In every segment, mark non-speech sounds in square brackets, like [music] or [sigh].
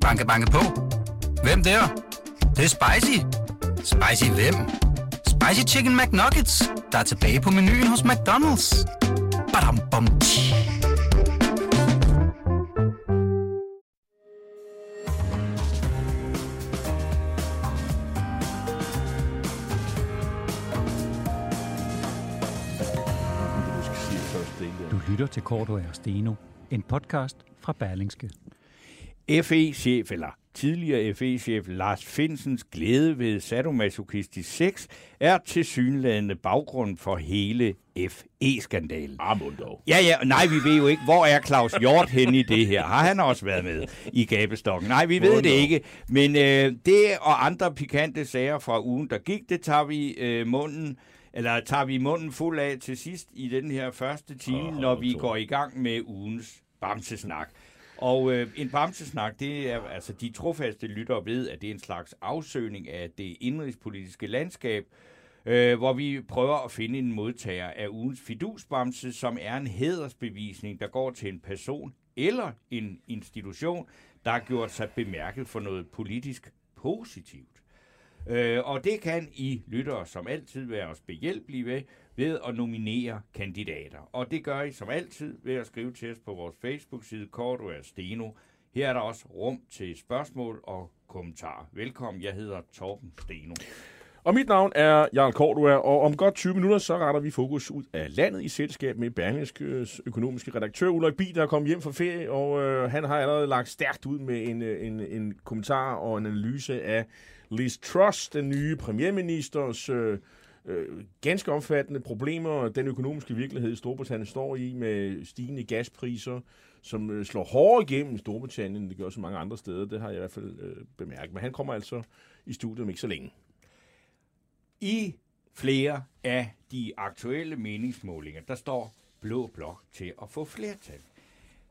Banke, banke på. Hvem der? Det, det er spicy. Spicy hvem? Spicy Chicken McNuggets, der er tilbage på menuen hos McDonald's. Badum, bom, tji. Du lytter til Korto og Steno, en podcast fra Berlingske. FE-chef, eller tidligere FE-chef Lars Finsens glæde ved sadomasochistisk sex, er til synlædende baggrund for hele FE-skandalen. Armund dog. Ja, ja, nej, vi ved jo ikke, hvor er Claus Hjort hen i det her? Har han også været med i gabestokken? Nej, vi ved Mundo. det ikke. Men øh, det og andre pikante sager fra ugen, der gik, det tager vi øh, munden eller tager vi munden fuld af til sidst i den her første time, Åh, når vi går i gang med ugens bamsesnak. Og øh, en bamsesnak, det er altså de trofaste lyttere ved, at det er en slags afsøgning af det indrigspolitiske landskab, øh, hvor vi prøver at finde en modtager af ugens fidusbamse, som er en hædersbevisning, der går til en person eller en institution, der har gjort sig bemærket for noget politisk positivt. Øh, og det kan I lyttere som altid være os behjælpelige ved, ved at nominere kandidater. Og det gør I som altid ved at skrive til os på vores Facebook-side Korto Steno. Her er der også rum til spørgsmål og kommentarer. Velkommen, jeg hedder Torben Steno. Og mit navn er Jarl Kortua, og om godt 20 minutter, så retter vi fokus ud af landet i selskab med Berlingskes øh, økonomiske redaktør Ulrik Bi, der er kommet hjem fra ferie, og øh, han har allerede lagt stærkt ud med en, øh, en, en kommentar og en analyse af Liz Truss, den nye premierministers øh, øh, ganske omfattende problemer, den økonomiske virkelighed, Storbritannien står i med stigende gaspriser, som øh, slår hårdere igennem i Storbritannien, end det gør så mange andre steder. Det har jeg i hvert fald øh, bemærket. Men han kommer altså i studiet om ikke så længe. I flere af de aktuelle meningsmålinger, der står Blå Blok til at få flertal.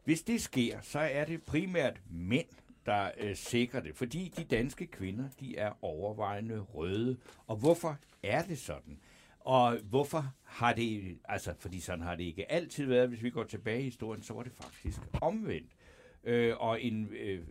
Hvis det sker, så er det primært mænd, der øh, sikrer det, fordi de danske kvinder, de er overvejende røde. Og hvorfor er det sådan? Og hvorfor har det, altså fordi sådan har det ikke altid været, hvis vi går tilbage i historien, så var det faktisk omvendt. Øh, og en øh,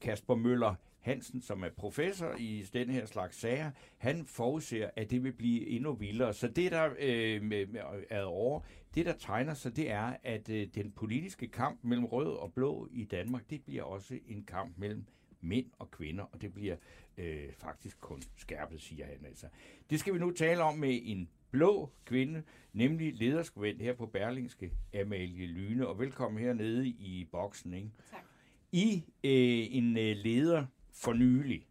Kasper Møller Hansen, som er professor i den her slags sager, han forudser, at det vil blive endnu vildere. Så det, der øh, er over, det, der tegner sig, det er, at øh, den politiske kamp mellem rød og blå i Danmark, det bliver også en kamp mellem mænd og kvinder, og det bliver øh, faktisk kun skærpet, siger han altså. Det skal vi nu tale om med en blå kvinde, nemlig lederskribent her på Berlingske, Amalie Lyne, og velkommen hernede i boksen. Ikke? Tak. I øh, en øh, leder for nylig,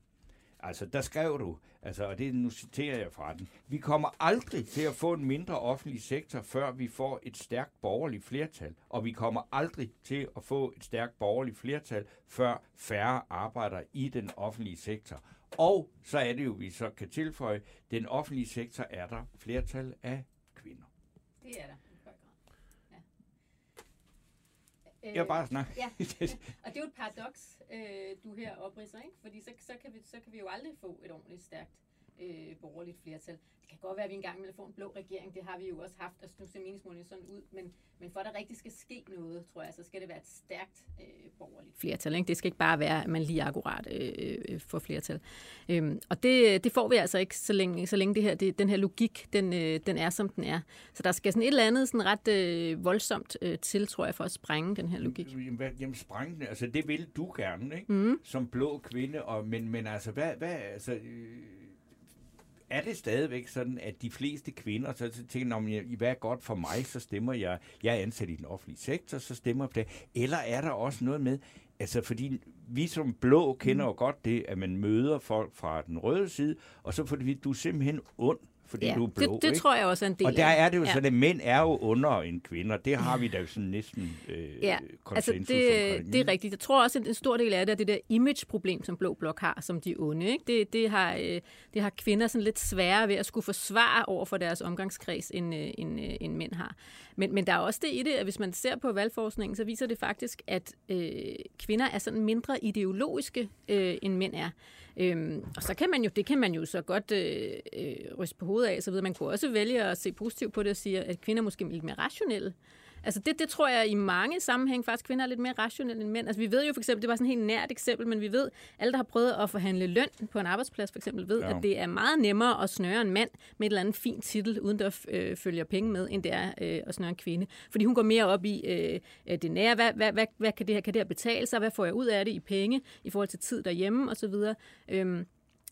altså der skrev du, altså, og det nu citerer jeg fra den, vi kommer aldrig til at få en mindre offentlig sektor, før vi får et stærkt borgerligt flertal, og vi kommer aldrig til at få et stærkt borgerligt flertal, før færre arbejder i den offentlige sektor. Og så er det jo, vi så kan tilføje, den offentlige sektor er der flertal af kvinder. Det er der i høj grad. Ja. Øh, Jeg bare snakker. Ja, ja, [laughs] og det er jo et paradoks, øh, du her opridser, ikke? Fordi så, så, kan vi, så kan vi jo aldrig få et ordentligt stærkt øh, borgerligt flertal. Det kan godt være, at vi engang vil få en blå regering, det har vi jo også haft, altså nu ser meningsmålene sådan ud, men, men for at der rigtig skal ske noget, tror jeg, så skal det være et stærkt øh, borgerligt flertal. Ikke? Det skal ikke bare være, at man lige akkurat øh, øh, får flertal. Øhm, og det, det får vi altså ikke, så længe, så længe det her, det, den her logik, den, øh, den er, som den er. Så der skal sådan et eller andet sådan ret øh, voldsomt øh, til, tror jeg, for at sprænge den her logik. Jamen, Jamen sprængende, altså det vil du gerne, ikke? Mm. Som blå kvinde, og, men, men altså, hvad, hvad altså, øh, er det stadigvæk sådan, at de fleste kvinder, så, så tænker om hvad er godt for mig, så stemmer jeg, jeg er ansat i den offentlige sektor, så stemmer jeg på det. Eller er der også noget med, altså fordi vi som blå kender jo godt det, at man møder folk fra den røde side, og så fordi du er simpelthen ond, fordi Ja, du er blå, det, det ikke? tror jeg også er en del Og der er det jo ja. sådan, at mænd er jo under en kvinder. Det har vi da jo sådan næsten øh, Ja, altså konsensus det, omkring. det er rigtigt. Jeg tror også, at en stor del af det er det der image-problem, som Blå Blok har, som de onde. Ikke? Det, det, har, øh, det har kvinder sådan lidt sværere ved at skulle forsvare over for deres omgangskreds, end, øh, end, øh, end mænd har. Men, men der er også det i det, at hvis man ser på valgforskningen, så viser det faktisk, at øh, kvinder er sådan mindre ideologiske, øh, end mænd er. Øhm, og så kan man jo, det kan man jo så godt øh, øh, ryste på hovedet af, så videre. Man kunne også vælge at se positivt på det og sige, at kvinder måske er lidt mere rationelle. Altså det, det tror jeg i mange sammenhæng faktisk kvinder er lidt mere rationelle end mænd. Altså vi ved jo for eksempel, det var sådan et helt nært eksempel, men vi ved, alle der har prøvet at forhandle løn på en arbejdsplads for eksempel, ved, ja. at det er meget nemmere at snøre en mand med et eller andet fint titel, uden der øh, følger penge med, end det er øh, at snøre en kvinde. Fordi hun går mere op i øh, det nære, hvad, hvad, hvad, hvad kan det her kan det her betale sig, hvad får jeg ud af det i penge, i forhold til tid derhjemme osv. Øhm,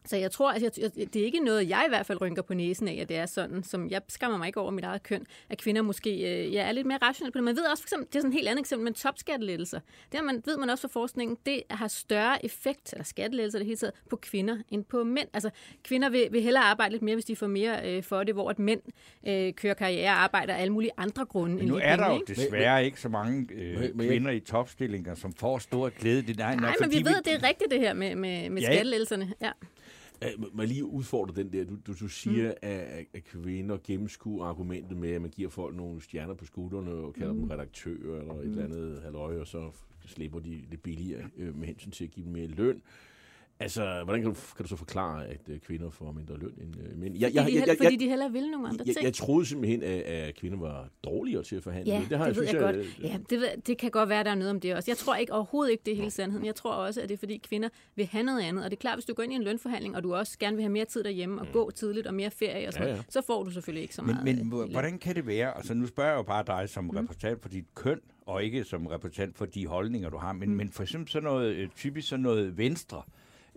så jeg tror, at jeg, det er ikke noget, jeg i hvert fald rynker på næsen af, at det er sådan, som jeg skammer mig ikke over mit eget køn, at kvinder måske øh, ja, er lidt mere rationelle på det. Man ved også, for eksempel, det er sådan et helt andet eksempel, men topskattelettelser. Det man, ved man også fra forskningen, det har større effekt, eller skattelettelser det hele taget, på kvinder end på mænd. Altså, kvinder vil, vil hellere arbejde lidt mere, hvis de får mere øh, for det, hvor at mænd øh, kører karriere og arbejder af alle mulige andre grunde. Men nu end er penge, der jo ikke? desværre ikke så mange øh, kvinder i topstillinger, som får stor glæde. Det er, Nej, men vi ved, det er rigtigt det her med, med, med Ja. skattelettelserne. Ja. Øh, må- jeg lige udfordre den der? Du, du, du siger, mm. at, at kvinder gennemskuer argumentet med, at man giver folk nogle stjerner på skuldrene og kalder mm. dem redaktører eller et eller andet halløj, og så slipper de lidt billigere øh, med hensyn til at give dem mere løn. Altså, hvordan kan du, kan du så forklare, at øh, kvinder får mindre løn end øh, mænd? Jeg, Fordi, de, hellere, fordi de hellere vil nogle andre jeg, ting. jeg troede simpelthen, at, at kvinder var dårligere til at forhandle. Ja, det, det, har det ved synes jeg, jeg, godt. Ja, det, ved- det kan godt være, der er noget om det også. Jeg tror ikke overhovedet ikke, det er hele sandheden. Jeg tror også, at det er fordi kvinder vil have noget andet. Og det er klart, hvis du går ind i en lønforhandling, og du også gerne vil have mere tid derhjemme, og gå tidligt og mere ferie og sådan Ja, noget, ja. så får du selvfølgelig ikke så Men, meget. men øh, hvor- løn. hvordan kan det være? Altså, nu spørger jeg jo bare dig som repræsentant for dit køn, og ikke som repræsentant for de holdninger, du har. Men, men for eksempel sådan noget, øh, typisk sådan noget venstre,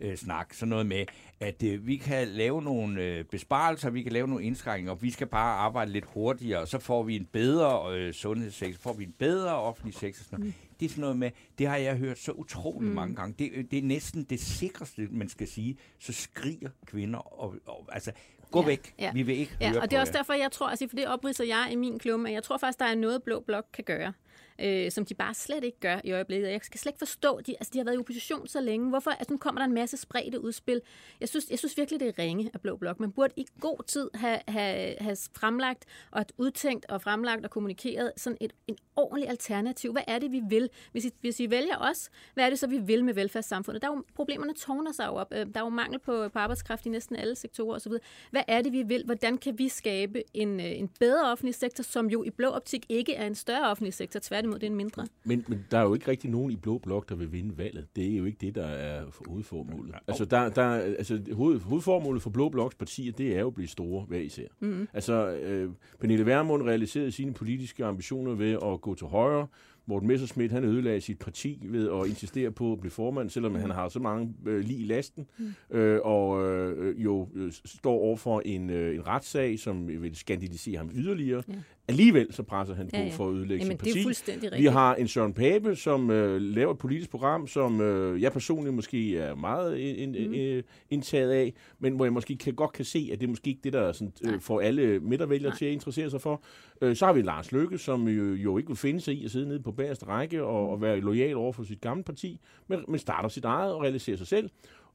øh, snak, sådan noget med, at øh, vi kan lave nogle øh, besparelser, vi kan lave nogle indskrænkninger, og vi skal bare arbejde lidt hurtigere, og så får vi en bedre øh, sundhedssektor, får vi en bedre offentlig sektor. Sådan noget. Det er sådan noget med, det har jeg hørt så utrolig mm. mange gange. Det, øh, det er næsten det sikreste, man skal sige. Så skriger kvinder, og, og altså, gå Ja, væk, ja. vi vil ikke Ja, høre og det er også jer. derfor, jeg tror, altså for det opridser jeg i min klumme, at jeg tror faktisk, der er noget, Blå Blok kan gøre, øh, som de bare slet ikke gør i øjeblikket. Jeg skal slet ikke forstå, de, altså de har været i opposition så længe. Hvorfor? Altså nu kommer der en masse spredte udspil. Jeg synes, jeg synes virkelig, det er ringe af Blå Blok. Man burde i god tid have, have, have fremlagt og udtænkt og fremlagt og kommunikeret sådan et en ordentlig alternativ. Hvad er det, vi vil? Hvis I, hvis I vælger os, hvad er det så, vi vil med velfærdssamfundet? Der er jo, problemerne tårner sig jo op. Øh, der er jo mangel på, på arbejdskraft i næsten alle sektorer osv. Hvad er det, vi vil? Hvordan kan vi skabe en, øh, en bedre offentlig sektor, som jo i blå optik ikke er en større offentlig sektor, tværtimod det er en mindre? Men, men der er jo ikke rigtig nogen i Blå Blok, der vil vinde valget. Det er jo ikke det, der er hovedformålet. Altså, der, der, altså hoved, hovedformålet for Blå Bloks partier, det er jo at blive store hver især. Mm. Altså, øh, Pernille Vermund realiserede sine politiske ambitioner ved at gå til højre. Morten Messerschmidt, han ødelagde sit parti ved at insistere på at blive formand, selvom han har så mange øh, lige i lasten, mm. øh, og øh, jo øh, står over for en, øh, en retssag, som vil skandalisere ham yderligere. Ja. Alligevel så presser han på Ja, ja. for at ødelægge Jamen, sit det er parti. fuldstændig Vi rigtigt. har en Søren Pape, som øh, laver et politisk program, som øh, jeg personligt måske er meget in, Mm. øh, indtaget af, men hvor jeg måske kan, godt kan se, at det er måske ikke det, der sådan, øh, får alle midtervælgere til at interessere sig for. Øh, så har vi Lars Løkke, som jo, jo ikke vil finde sig i at sidde nede på bagerste række og, og være lojal over for sit gamle parti, men, men starter sit eget og realiserer sig selv.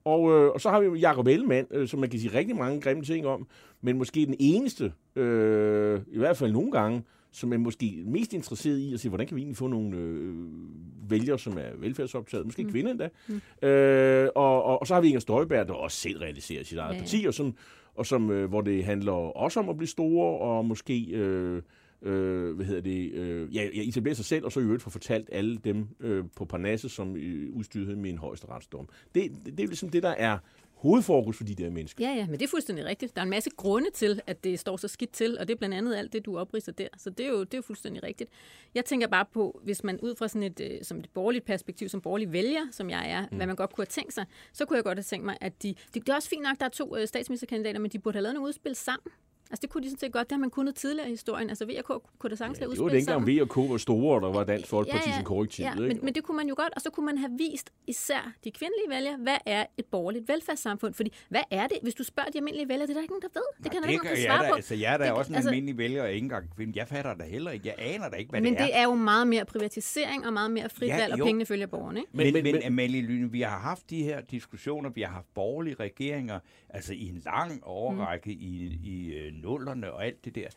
Og, øh, og så har vi jo Jacob Ellemann, øh, som man kan sige rigtig mange grimme ting om, men måske den eneste, øh, i hvert fald nogle gange, som er måske mest interesseret i at se, hvordan kan vi egentlig få nogle øh, vælgere, som er velfærdsoptaget, måske mm. kvinder endda. Mm. Øh, og, og, og så har vi Inger Støjberg, der også selv realiserer sit eget Ja, parti, og, som, og som, øh, hvor det handler også om at blive store, og måske... Øh, øh, hvad hedder det, øh, ja, etablere sig selv, og så i øvrigt få fortalt alle dem øh, på Parnasset, som øh, udstyrede med en højeste retsdom. Det, det, det er ligesom det, der er hovedfokus for de der mennesker. Ja, ja, men det er fuldstændig rigtigt. Der er en masse grunde til, at det står så skidt til, og det er blandt andet alt det, du opridser der. Så det er jo, det er jo fuldstændig rigtigt. Jeg tænker bare på, hvis man ud fra sådan et, øh, som et borgerligt perspektiv, som borgerlig vælger, som jeg er, mm. hvad man godt kunne have tænkt sig, så kunne jeg godt have tænkt mig, at de... Det, det er også fint nok, at der er to øh, statsministerkandidater, men de burde have lavet nogle udspil sammen. Altså det kunne de sådan set godt, det har man kunnet tidligere i historien. Altså VK kunne da sagtens Ja, have det var dengang sammen. V og K var store, og der var Dansk Folkeparti som korrektiv. ja, ikke? men, men det kunne man jo godt, og så kunne man have vist især de kvindelige vælgere, hvad er et borgerligt velfærdssamfund? Fordi hvad er det, hvis du spørger de almindelige vælgere, det er der ikke nogen, der ved. Det kan der ikke nogen, der jeg svare da, på. Altså, jeg er da Det- også en altså- almindelig vælger, og ikke engang kvinde. Jeg fatter da heller ikke. Jeg aner da ikke, hvad Men det er. det er jo meget mere privatisering og meget mere frit Ja, valg, og jo. pengene følger borgerne. Ikke? Men, Men- men, men- men, men- Amalie Lyne, vi har haft de her diskussioner, vi har haft borgerlige regeringer, altså i en lang overrække mm. i, i øh, nullerne og alt det der.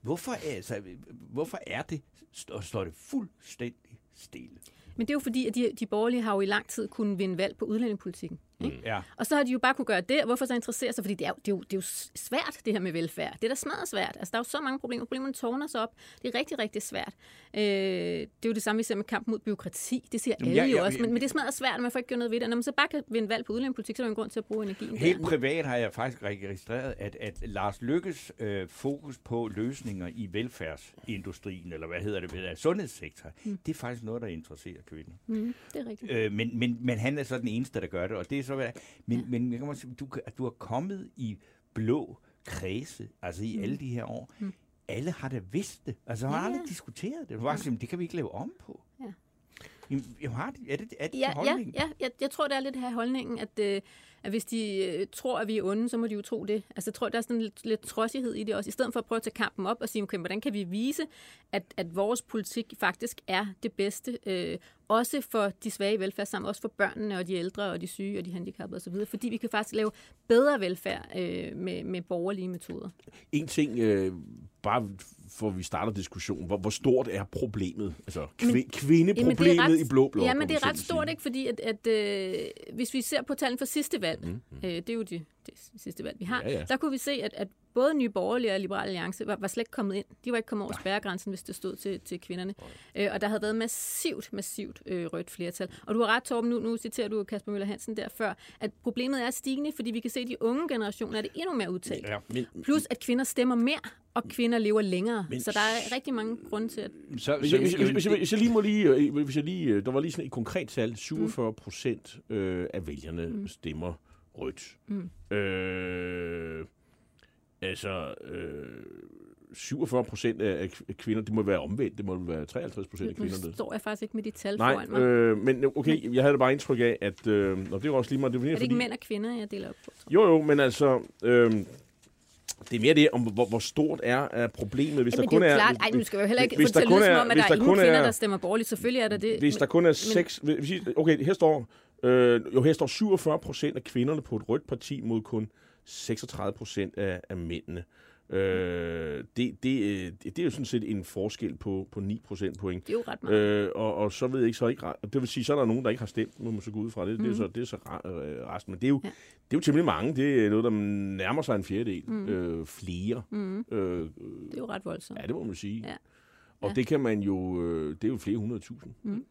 Hvorfor, altså, hvorfor er det, står, står det fuldstændig stille? Men det er jo fordi, at de, de borgerlige har jo i lang tid kunnet vinde valg på udlændingepolitikken. Ikke? Ja. Og så har de jo bare kunne gøre det, og hvorfor så interessere sig? Fordi det er, jo, det, er jo, det er jo svært, det her med velfærd. Det er da smadret svært. Altså, der er jo så mange problemer. Problemerne tårner sig op. Det er rigtig, rigtig svært. Øh, det er jo det samme, vi ser med kamp mod byråkrati. Det siger alle ja, jo ja, også. ja. Men, men det er smadret svært, og man får ikke gjort noget ved det. Når man så bare kan vinde valg på udlændingepolitik, så er der jo en grund til at bruge energien Helt der. privat har jeg faktisk registreret, at, at Lars Lykkes øh, fokus på løsninger i velfærdsindustrien, eller hvad hedder det, hvad hedder det, sundhedssektor, mm. det er faktisk noget, der interesserer kvinder. Mm, det er rigtigt. Øh, men, men, men han er så den eneste, der gør det, og det er så, hvad men, ja. men jeg kan også sige, du, du har kommet i blå kredse, altså i mm. alle de her år. Mm. Alle har da vidst det. Altså, har Ja, aldrig ja. diskuteret det. Det var bare, det kan vi ikke lave om på. Ja. Jamen, har det, er det, er det Ja, ja, holdningen? ja jeg, jeg tror, det er lidt her holdningen, at, øh, at hvis de øh, tror, at vi er onde, så må de jo tro det. Altså, jeg tror, der er sådan lidt, lidt trodsighed i det også. I stedet for at prøve at tage kampen op og sige, okay, hvordan kan vi vise, at, at vores politik faktisk er det bedste, øh, også for de svage velfærdssamfund, også for børnene og de ældre og de syge og de handicappede osv., fordi vi kan faktisk lave bedre velfærd øh, med, med borgerlige metoder. En ting, øh, bare for vi starter diskussionen, hvor, hvor stort er problemet? Altså kvi, Men- kvindeproblemet Jamen, ret- i blå blok? Ja, men det er ret stort, sige. ikke? Fordi at, at øh, hvis vi ser på tallene for sidste valg, mm, mm. Øh, det er jo de, det sidste valg, vi har, Ja, ja. der kunne vi se, at, at både Nye Borgerlige og Liberale Alliance var, var slet ikke kommet ind. De var ikke kommet over spærregrænsen, hvis det stod til, til kvinderne. Øh, og der havde været massivt, massivt øh, rødt flertal. Og du har ret, Torben, nu, nu citerer du Kasper Møller Hansen der før, at problemet er stigende, fordi vi kan se, at de unge generationer er det endnu mere udtalt. Ja. Men, Plus, at kvinder stemmer mere, og kvinder lever længere. Men- Så der er rigtig mange grunde til, at... Så, Hvis jeg, hvis, jeg, vi- hvis, jeg, hvis jeg lige må lige, øh, hvis jeg lige, øh, der var lige sådan et konkret tal, 47 procent øh, af vælgerne mm. stemmer rødt. Mm. Øh, altså, øh, 47 procent af, kvinder, det må være omvendt, det må være 53 procent af Nu kvinderne. står jeg faktisk ikke med de tal Nej, foran mig. øh, men okay, jeg havde da bare indtryk af, at, øh, og det var også lige meget, det var er det fordi, ikke mænd og kvinder, jeg deler op på? Jo, jo, men altså, øh, det er mere det, om hvor, hvor stort er, er problemet, hvis Jamen, der kun det er jo er... klart, ej, nu skal vi jo heller ikke hvis få det der til at kun lyde som er- om, at hvis der der er ingen kvinder, er- der stemmer borgerligt. Selvfølgelig er der det. Hvis der kun er seks... Hvis, I- okay, her står... Øh, jo, her står 47 procent af kvinderne på et rødt parti mod kun 36 procent af, af mændene. Øh, det, det, øh, det, er jo sådan set en forskel på, på 9 procent point. Det er jo ret meget. Øh, og, og så ved jeg ikke, så ikke... Det vil sige, så er der nogen, der ikke har stemt, må man så gå ud fra det. Mm. Det er så, det er så re- resten. Men det er, jo, Ja. det er jo temmelig mange. Det er noget, der nærmer sig en fjerdedel. Mm. Øh, flere. Mm. Øh, Det er jo ret voldsomt. ja, det må man sige. Ja. Og Ja. det kan man jo... Øh, det er jo flere hundrede tusind. Mm.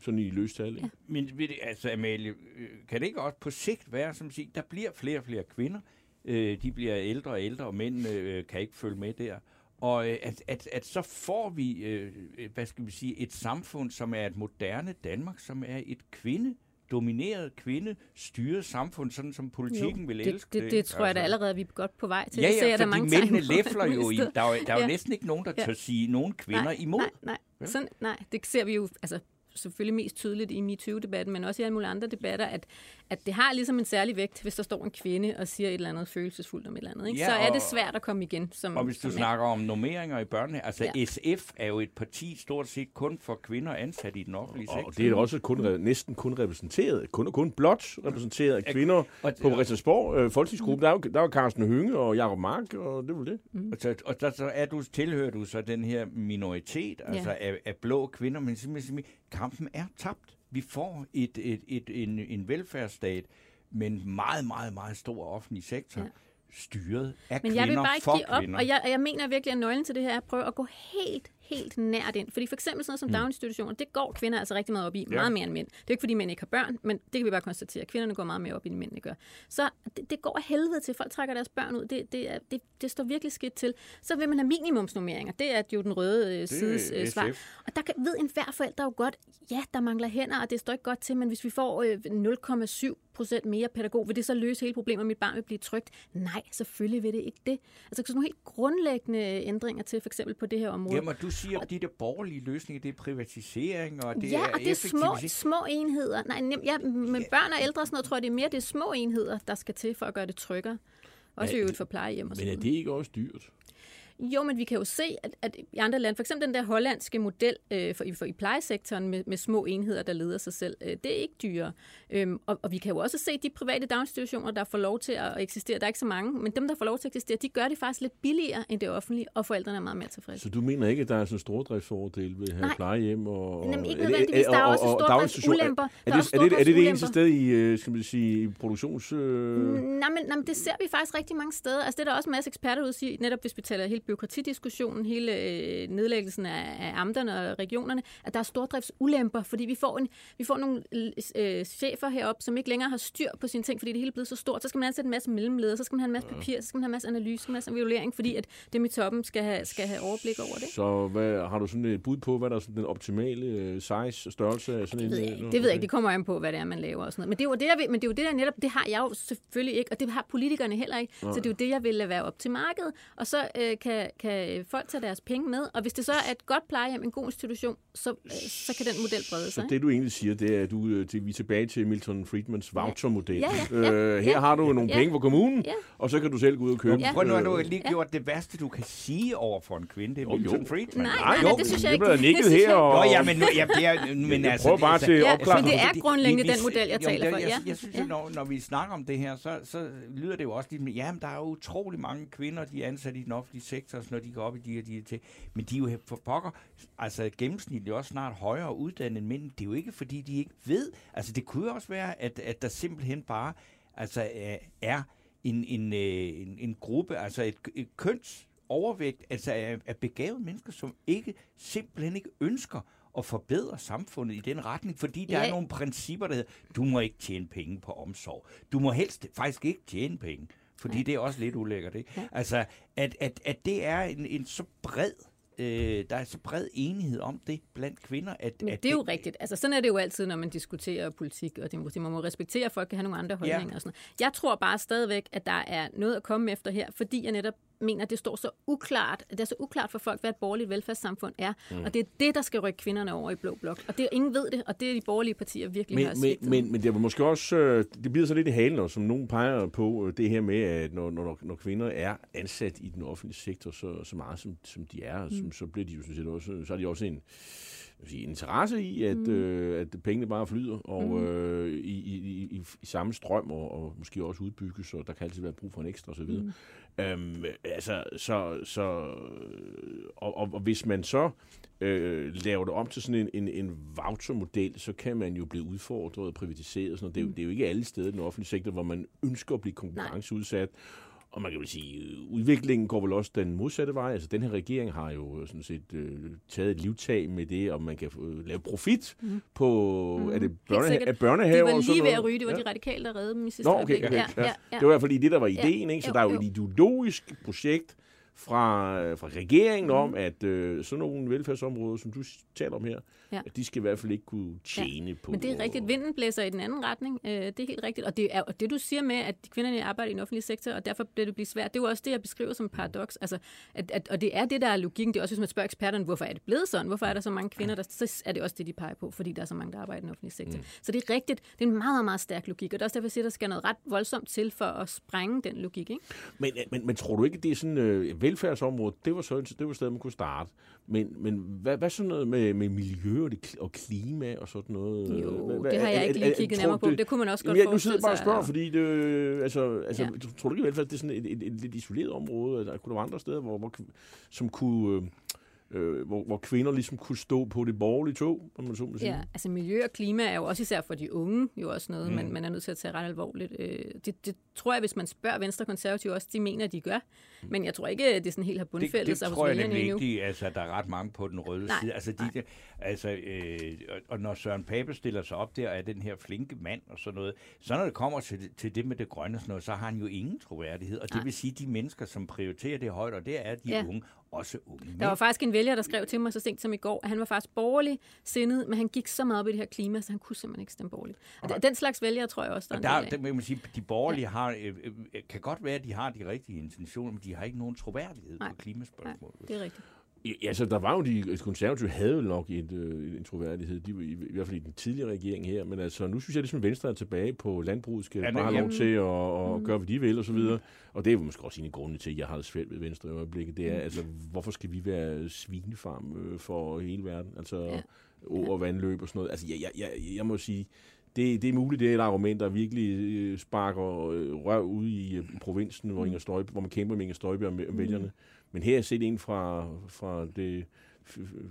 Sådan i løstal? Ja. Men ved det, altså Amalie, øh, kan det ikke også på sigt være, som siger, der bliver flere og flere kvinder, øh, de bliver ældre og ældre, og mændene øh, kan ikke følge med der. Og øh, at, at, at så får vi, øh, øh, hvad skal vi sige, et samfund, som er et moderne Danmark, som er et kvinde domineret kvinde styret samfund, sådan som politikken Jo, vil det, elske det, det tror jeg da Altså. allerede, vi er godt på vej til. Ja, det ser ja, fordi mange mændene læfler jo [laughs] i. Der er jo, der er jo Ja. næsten ikke nogen, der Ja. tør sige nogen kvinder nej, imod. Nej, nej. Vel? Sådan, nej, det ser vi jo altså, selvfølgelig mest tydeligt i MeToo-debatten, men også i alle mulige andre debatter, at, at det har ligesom en særlig vægt, hvis der står en kvinde og siger et eller andet følelsesfuldt om et eller andet. Ikke? Ja, så er og- det svært at komme igen som Og hvis du mand. snakker om normeringer i børnene, altså Ja. ja. SF er jo et parti stort set kun for kvinder ansat i den offentlige sektor. Og det er også kun, næsten kun repræsenteret, kun, kun blot repræsenteret af kvinder og- på Christiansborg øh, folketingsgruppe. Der er jo, der er jo Carsten Hønge og Jacob Mark, og det er vel det. Og, så, og der, så er du, tilhører du så den her minoritet, altså af, af blå kvinder, men simpelthen, simpelthen kampen er tabt. Vi får et, et, et, en, en velfærdsstat med en meget, meget, meget stor offentlig sektor, Ja. styret af Men kvinder jeg vil bare ikke give op, kvinder. og jeg, og jeg mener virkelig, at nøglen til det her er at prøve at gå helt, helt nært ind. Fordi for eksempel sådan noget som mm. daginstitutioner, det går kvinder altså rigtig meget op i, Ja. meget mere end mænd. Det er jo ikke, fordi mænd ikke har børn, men det kan vi bare konstatere. Kvinderne går meget mere op i, end mændene gør. Så det, det går af helvede til, folk trækker deres børn ud. Det, det, er, det, det står virkelig skidt til. Så vil man have minimumsnummeringer. Det er jo den røde øh, sides øh, svar. Og der kan, ved enhver forælder jo godt, ja, der mangler hænder, og det står ikke godt til, men hvis vi får øh, 0,7 procent mere pædagog, vil det så løse hele problemet, og mit barn vil blive trygt? Nej, selvfølgelig vil det ikke det. Altså sådan nogle helt grundlæggende ændringer til, for eksempel på det her område. Jamen, du siger, at de der borgerlige løsninger, det er privatisering, og det ja, er og det er små, små enheder. Nej, nem, ja, med børn og ældre og sådan noget, tror jeg, det er mere det er små enheder, der skal til for at gøre det tryggere. Også Ja, i øvrigt for plejehjem og sådan Men er det ikke også dyrt? Jo, men vi kan jo se, at, at i andre lande, for eksempel den der hollandske model øh, for, for i plejesektoren med, med små enheder, der leder sig selv, øh, det er ikke dyrere. Øhm, og, og vi kan jo også se de private daginstitutioner, der får lov til at eksistere. Der er ikke så mange, men dem, der får lov til at eksistere, de gør det faktisk lidt billigere end det offentlige, og forældrene er meget mere tilfredse. Så du mener ikke, at der er sådan en stordriftsfordel ved at have plejehjem og... Jamen, ikke er nødvendigvis. Der er og- også og- og stordriftsulemper. Er er det, er, det, er det det eneste sted i, øh, skal man sige, i produktions... Øh... Nej, men, nej, men det ser vi faktisk rigtig mange steder. Altså, det er der også en masse eksperter ude at sige, netop hvis vi taler hele byråkratidiskussionen, hele øh, nedlæggelsen af, af amterne og regionerne, at der er stordriftsulemper, fordi vi får, en, vi får nogle øh, chefer heroppe, som ikke længere har styr på sine ting, fordi det hele er blevet så stort. Så skal man ansætte en masse mellemledere, så skal man have en masse papir, så skal man have en masse analyse, så skal man have en masse evaluering, fordi at dem i toppen skal have, skal have overblik over det. Så hvad, har du sådan et bud på, hvad der er sådan den optimale øh, size, størrelse af sådan Det ved, jeg en... ikke. det ved jeg ikke. Det kommer an på, hvad det er, man laver og sådan noget. Men det er jo det, jeg vil, men det er jo det, der netop, det har jeg jo selvfølgelig ikke, og det har politikerne heller ikke. Så det er jo det, jeg vil lade være op til markedet. Og så øh, kan, kan folk tage deres penge med. Og hvis det så er et godt plejehjem, en god institution, så, øh, så kan den model brede sig. Så det du egentlig siger, det er, at du, øh, til, vi er tilbage til Milton Friedmans vouchermodel. Ja, ja, ja, øh, her ja. har du nogle Ja. penge fra kommunen, Ja. og så kan du selv gå ud og købe. Ja. Prøv nu, at øh, du har lige gjort det værste, du kan sige over for en kvinde. Det er Jo, Milton jo. Friedman. Nej, Nej, nej, jo, det synes jeg det ikke. bliver nikket Det synes her, og- Nå, ja, men, nu, ja, det er, men Jeg altså, prøver bare til at opklare. men det er grundlæggende den model, jeg taler for, Jeg, synes, når, når vi snakker om det her, så, så lyder det jo også lidt, ja, men der er jo utrolig mange kvinder, de er ansat i den offentlige sektor, når de går op i de og de ting. Men de er jo for pokker, altså gennemsnitligt også snart højere uddannet end mænd. Det er jo ikke, fordi de ikke ved. Altså det kunne jo også være, at, at der simpelthen bare altså, er en, en, øh, en, en gruppe, altså et, et køns overvægt, altså af, af begavede mennesker, som ikke simpelthen ikke ønsker at forbedre samfundet i den retning, fordi der Ja. er nogle principper, der hedder, du må ikke tjene penge på omsorg. Du må helst faktisk ikke tjene penge, fordi det er også lidt ulækkert. Ikke? Ja. Altså, at, at, at det er en, en så bred øh, der er så bred enighed om det blandt kvinder, at, Men at det er jo rigtigt. Altså, sådan er det jo altid, når man diskuterer politik og demokrati. Man må respektere, at folk kan have nogle andre holdninger. Og sådan noget. Jeg tror bare stadigvæk, at der er noget at komme efter her, fordi jeg netop mener, at det står så uklart, det er så uklart for folk, hvad et borgerligt velfærdssamfund er. Mm. Og det er det, der skal rykke kvinderne over i blå blok. Og det er ingen ved det, og det er de borgerlige partier virkelig har Men, svigtet. men, men, men det var måske også, øh, det bliver så lidt i halen, og som nogen peger på, øh, det her med, at når, når, når kvinder er ansat i den offentlige sektor så, så meget, som, som de er, mm. så, så bliver de jo sådan set også, så har de også en, vil sige, interesse i, at, mm. øh, at pengene bare flyder og mm. øh, i, i, i, i, samme strøm, og, og måske også udbygges, og der kan altid være brug for en ekstra osv. Mm. Øhm, altså, så, så og, og, og hvis man så øh, laver det om til sådan en, en, en vouchermodel, så kan man jo blive udfordret og privatiseret. Sådan noget. Det, er jo, det er jo ikke alle steder i den offentlige sektor, hvor man ønsker at blive konkurrenceudsat. Og man kan vel sige, øh, udviklingen går vel også den modsatte vej. Altså, den her regering har jo sådan set øh, taget et livtag med det, om man kan øh, lave profit mm. på, mm. er det sikkert. er børnehaver var og sådan lige ved noget? at ryge. Det var Ja. de radikale, der reddede dem i sidste Nå, okay, okay. Ja, ja, ja. Det var i hvert fald det, der var Ja, ideen, ikke? Så jo, der er jo jo. et ideologisk projekt fra, øh, fra regeringen Mhm. om, at øh, sådan nogle velfærdsområder, som du taler om her, Ja. de skal i hvert fald ikke kunne tjene på. Men det er rigtigt. Vinden blæser i den anden retning. Øh, det er helt rigtigt. Og det, er, og det du siger med, at kvinderne arbejder i den offentlige sektor, og derfor bliver det blive svært, det er jo også det, jeg beskriver som paradoks. Altså, at, at, og det er det, der er logikken. Det er også, hvis man spørger eksperterne, hvorfor er det blevet sådan? Hvorfor er der så mange kvinder? Der, så er det også det, de peger på, fordi der er så mange, der arbejder i den offentlige sektor. Mm. Så det er rigtigt. Det er en meget, meget, stærk logik. Og det er også derfor, jeg siger, at der skal noget ret voldsomt til for at sprænge den logik. Ikke? Men, men, men tror du ikke, det er sådan øh, velfærdsområde, det var så det var stedet, man kunne starte. Men, men hvad, hvad sådan noget med, med miljø og, det, og klima og sådan noget? Jo, hvad, hvad, det har jeg ikke lige kigget nærmere på. Det kunne man også godt Jamen, jeg, nu sidder forestille bare og sig, spørger, fordi det, altså, altså, Ja. tror du ikke i velfærd, det er sådan et, et, et, et lidt isoleret område? Der kunne der være andre steder, hvor, hvor, som kunne... Øh, hvor, hvor kvinder ligesom kunne stå på det borgerlige tog, om man så må sige. Ja, altså miljø og klima er jo også især for de unge jo også noget, mm. man, man er nødt til at tage ret alvorligt. Øh, det, det tror jeg, hvis man spørger Venstre Konservative også, de mener, de gør. Men jeg tror ikke, det sådan helt har Det, bundfældet det sig hos tror jeg vælgerne nemlig endnu. ikke, de, altså, der er ret mange på den røde Nej, side. Altså, de, nej. altså øh, og, når Søren Pape stiller sig op der, og er den her flinke mand og sådan noget, så når det kommer til, det- til det med det grønne sådan noget, så har han jo ingen troværdighed. Og det Nej. vil sige, de mennesker, som prioriterer det højt, og det er de Ja. unge, også unge mænd. Der var faktisk en vælger, der skrev til mig så sent som i går, at han var faktisk borgerlig sindet, men han gik så meget op i det her klima, så han kunne simpelthen ikke stemme borgerligt. Og den- slags vælgere tror jeg også, der er Og en der, del af. der man sige, de borgerlige har, øh, øh, kan godt være, at de har de rigtige intentioner, men de har ikke nogen troværdighed Nej. på klimaspørgsmålet. Det er rigtigt. Ja, altså, der var jo de konservative havde nok et, øh, en troværdighed, de, i, i hvert fald i den tidligere regering her, men altså, nu synes jeg, ligesom Venstre er tilbage på landbruget, skal Ja, bare have lov til at, at gøre, hvad de vil, og så videre. Og det er jo måske også en af grundene til, at jeg har det svært ved Venstre i øjeblikket. Det er, altså, hvorfor skal vi være svinefarm øh, for hele verden? Altså, Ja. og vandløb og sådan noget. Altså, jeg, jeg, jeg, jeg må sige, det, det er muligt, det er et argument, der virkelig øh, sparker øh, røv ude i, øh, provinsen, hvor, Inger Støjbe, hvor man kæmper med Inger Støjbe om, om vælgerne. Men her er set en fra, fra det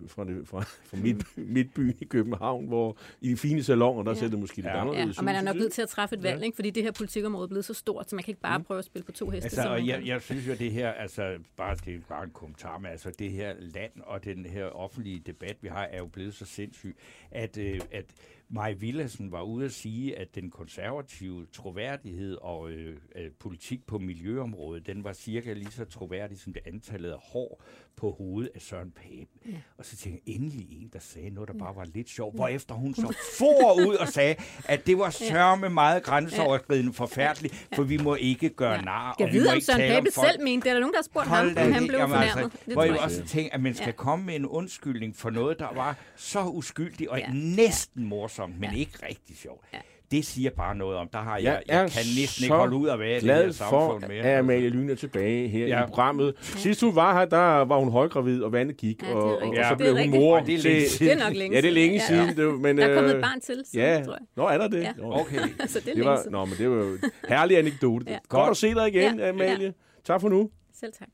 fra, det, fra, fra midt, midtbyen i København, hvor i de fine salonger, der Ja. ja. ser det måske lidt Ja. Ja, anderledes og man er nok nødt til at træffe et valg, Ja. ikke? fordi det her politikområde er blevet så stort, så man kan ikke bare prøve at spille på to heste. Altså, og jeg, jeg synes jo, det her, altså, bare, det er bare en kommentar, men altså, det her land og den her offentlige debat, vi har, er jo blevet så sindssyg, at, øh, at Maj Villadsen var ude at sige, at den konservative troværdighed og øh, øh, politik på miljøområdet, den var cirka lige så troværdig som det antallet af hår på hovedet af Søren Pape. Ja. Og så tænkte jeg, endelig en, der sagde noget, der bare var lidt sjovt, hvorefter hun så for ud og sagde, at det var sørme meget grænseoverskridende forfærdeligt, for vi må ikke gøre Ja. nar, Jeg ved, om ikke Søren Pape selv mente det. Er der nogen, der har spurgt ham, Hold da om han blev jamen, fornærmet? Altså, det hvor jeg også tænker, at man skal Ja. komme med en undskyldning for noget, der var så uskyldigt og Ja. næsten morsomt, men Ja. ikke rigtig sjovt. Ja. Det siger bare noget om, der har Jeg jeg, jeg, er kan næsten ikke holde ud at være i det glad her for, samfund mere. at Amalie Lyne er tilbage her Ja. ja. i programmet. Sidst hun var her, der var hun højgravid, og vandet gik, Ja, er og, og, og Ja, så det er blev hun mor det er til... siden. Det er nok længe Ja, det er længe siden. siden. Det, men, Der er kommet øh, et barn til, så, Ja, tror jeg. nå er der det? Ja. Okay. [laughs] Så det er Det længe var, siden. nå, men det var jo en herlig anekdote. Ja. ja. Godt at se dig igen, Ja. Amalie. Tak for nu. Selv tak.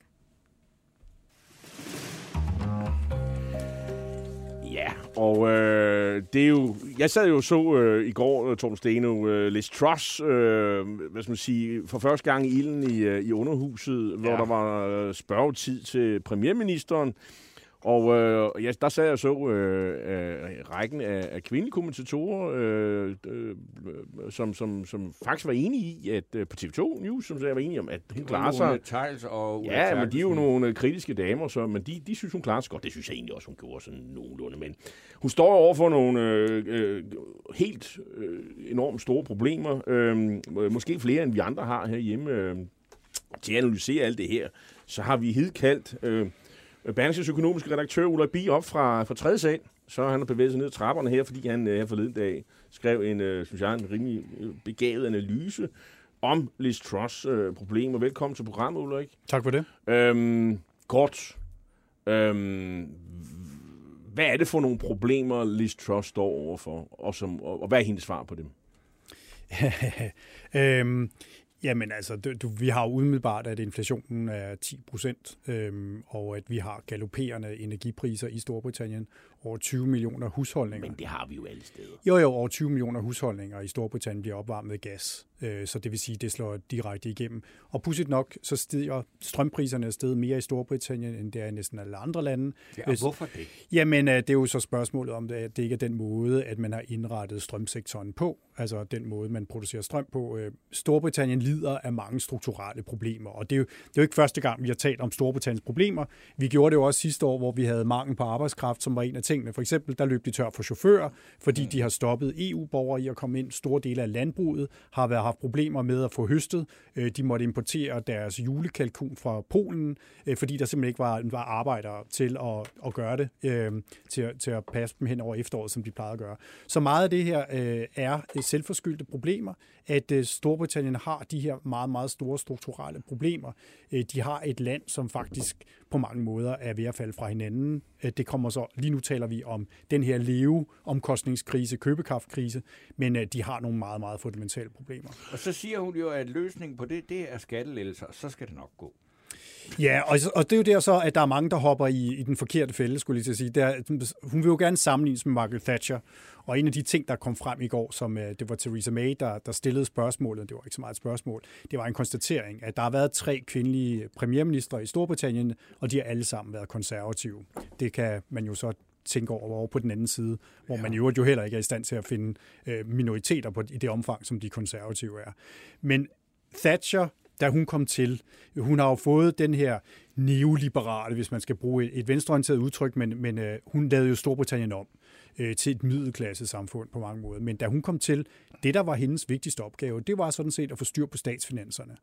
Ja, og øh, det er jo... Jeg sad jo så øh, i går, øh, Torben Steno, øh, Liz Truss, øh, hvad skal man sige, for første gang i ilden i, øh, i underhuset, hvor Ja. der var øh, spørgetid til premierministeren. Og øh, ja, der sad jeg og så øh, øh, rækken af, af kvindelige kommentatorer, øh, øh, som, som, som faktisk var enige i, at øh, på TV2 News, som sagde, var enige om, at hun klarer sig. Theils og Ulla Ja, men de er jo nogle øh, kritiske damer, så, men de, de synes, hun klarer sig godt. Det synes jeg egentlig også, hun gjorde sådan nogenlunde. Men hun står over for nogle øh, øh, helt øh, enormt store problemer. Øh, måske flere, end vi andre har herhjemme. Øh, til at analysere alt det her, så har vi hidkaldt øh, Berlingskes økonomiske redaktør Ulrik Bi op fra, fra tredje sal. Så han har bevæget sig ned ad trapperne her, fordi han øh, her forleden dag skrev en, øh, synes jeg, en rimelig øh, begavet analyse om Liz Truss øh, problemer. Velkommen til programmet, Ulrik. Tak for det. Øhm, kort. Øhm, hvad er det for nogle problemer, Liz Truss står overfor, og, som, og, og hvad er hendes svar på dem? [laughs] øhm, jamen altså, du, du, vi har jo umiddelbart, at inflationen er 10 procent, øhm, og at vi har galopperende energipriser i Storbritannien. Over 20 millioner husholdninger. Men det har vi jo alle steder. Jo, jo, over 20 millioner husholdninger i Storbritannien bliver opvarmet med gas, øh, så det vil sige, det slår direkte igennem. Og pudsigt nok, så stiger strømpriserne afsted mere i Storbritannien, end det er i næsten alle andre lande. Ja, og hvorfor det? Jamen, øh, det er jo så spørgsmålet om, det, at det ikke er den måde, at man har indrettet strømsektoren på, altså den måde, man producerer strøm på. Øh, Storbritannien lider af mange strukturelle problemer, og det er, jo, det er jo ikke første gang, vi har talt om Storbritanniens problemer. Vi gjorde det jo også sidste år, hvor vi havde mangel på arbejdskraft, som var en af tingene. For eksempel, der løb de tør for chauffører, fordi de har stoppet EU-borgere i at komme ind. Store dele af landbruget har været haft problemer med at få høstet. Øh, De måtte importere deres julekalkun fra Polen, øh, fordi der simpelthen ikke var, var arbejdere til at, at gøre det, øh, til, at- til at passe dem hen over efteråret, som de plejede at gøre. Så meget af det her er selvforskyldte problemer, at Storbritannien har de her meget, meget store strukturelle problemer. De har et land, som faktisk på mange måder er ved at falde fra hinanden. Øh, det kommer så, lige nu taler vi om den her leveomkostningskrise, købekraftkrise, men øh, de har nogle meget, meget fundamentale problemer. Og så siger hun jo, at løsningen på det, det er skattelettelser, så skal det nok gå. Ja, og, og det er jo der så, at der er mange, der hopper i, i den forkerte fælde, skulle jeg til at sige. Der, hun vil jo gerne sammenlignes med Margaret Thatcher, og en af de ting, der kom frem i går, som øh, det var Theresa May, der, der stillede spørgsmålet, det var ikke så meget et spørgsmål, det var en konstatering, at der har været tre kvindelige premierministre i Storbritannien, og de har alle sammen været konservative. Det kan man jo så tænke over, over på den anden side, hvor man i øvrigt jo heller ikke er i stand til at finde øh, minoriteter på, i det omfang, som de konservative er. Men Thatcher, da hun kom til, hun har jo fået den her neoliberale, hvis man skal bruge et, et venstreorienteret udtryk, men, men øh, hun lavede jo Storbritannien om øh, til et middelklasse samfund på mange måder. Men da hun kom til, det der var hendes vigtigste opgave, det var sådan set at få styr på statsfinanserne.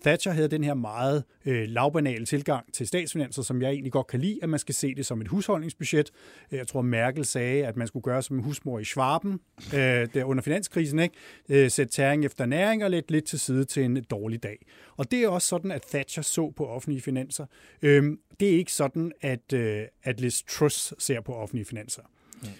Thatcher havde den her meget øh, lavbanale tilgang til statsfinanser, som jeg egentlig godt kan lide, at man skal se det som et husholdningsbudget. Jeg tror, Merkel sagde, at man skulle gøre som en husmor i Schwaben øh, der under finanskrisen. Ikke? Øh, sætte tæring efter næring og lidt, lidt til side til en dårlig dag. Og det er også sådan, at Thatcher så på offentlige finanser. Øh, det er ikke sådan, at, øh, at Liz Truss ser på offentlige finanser.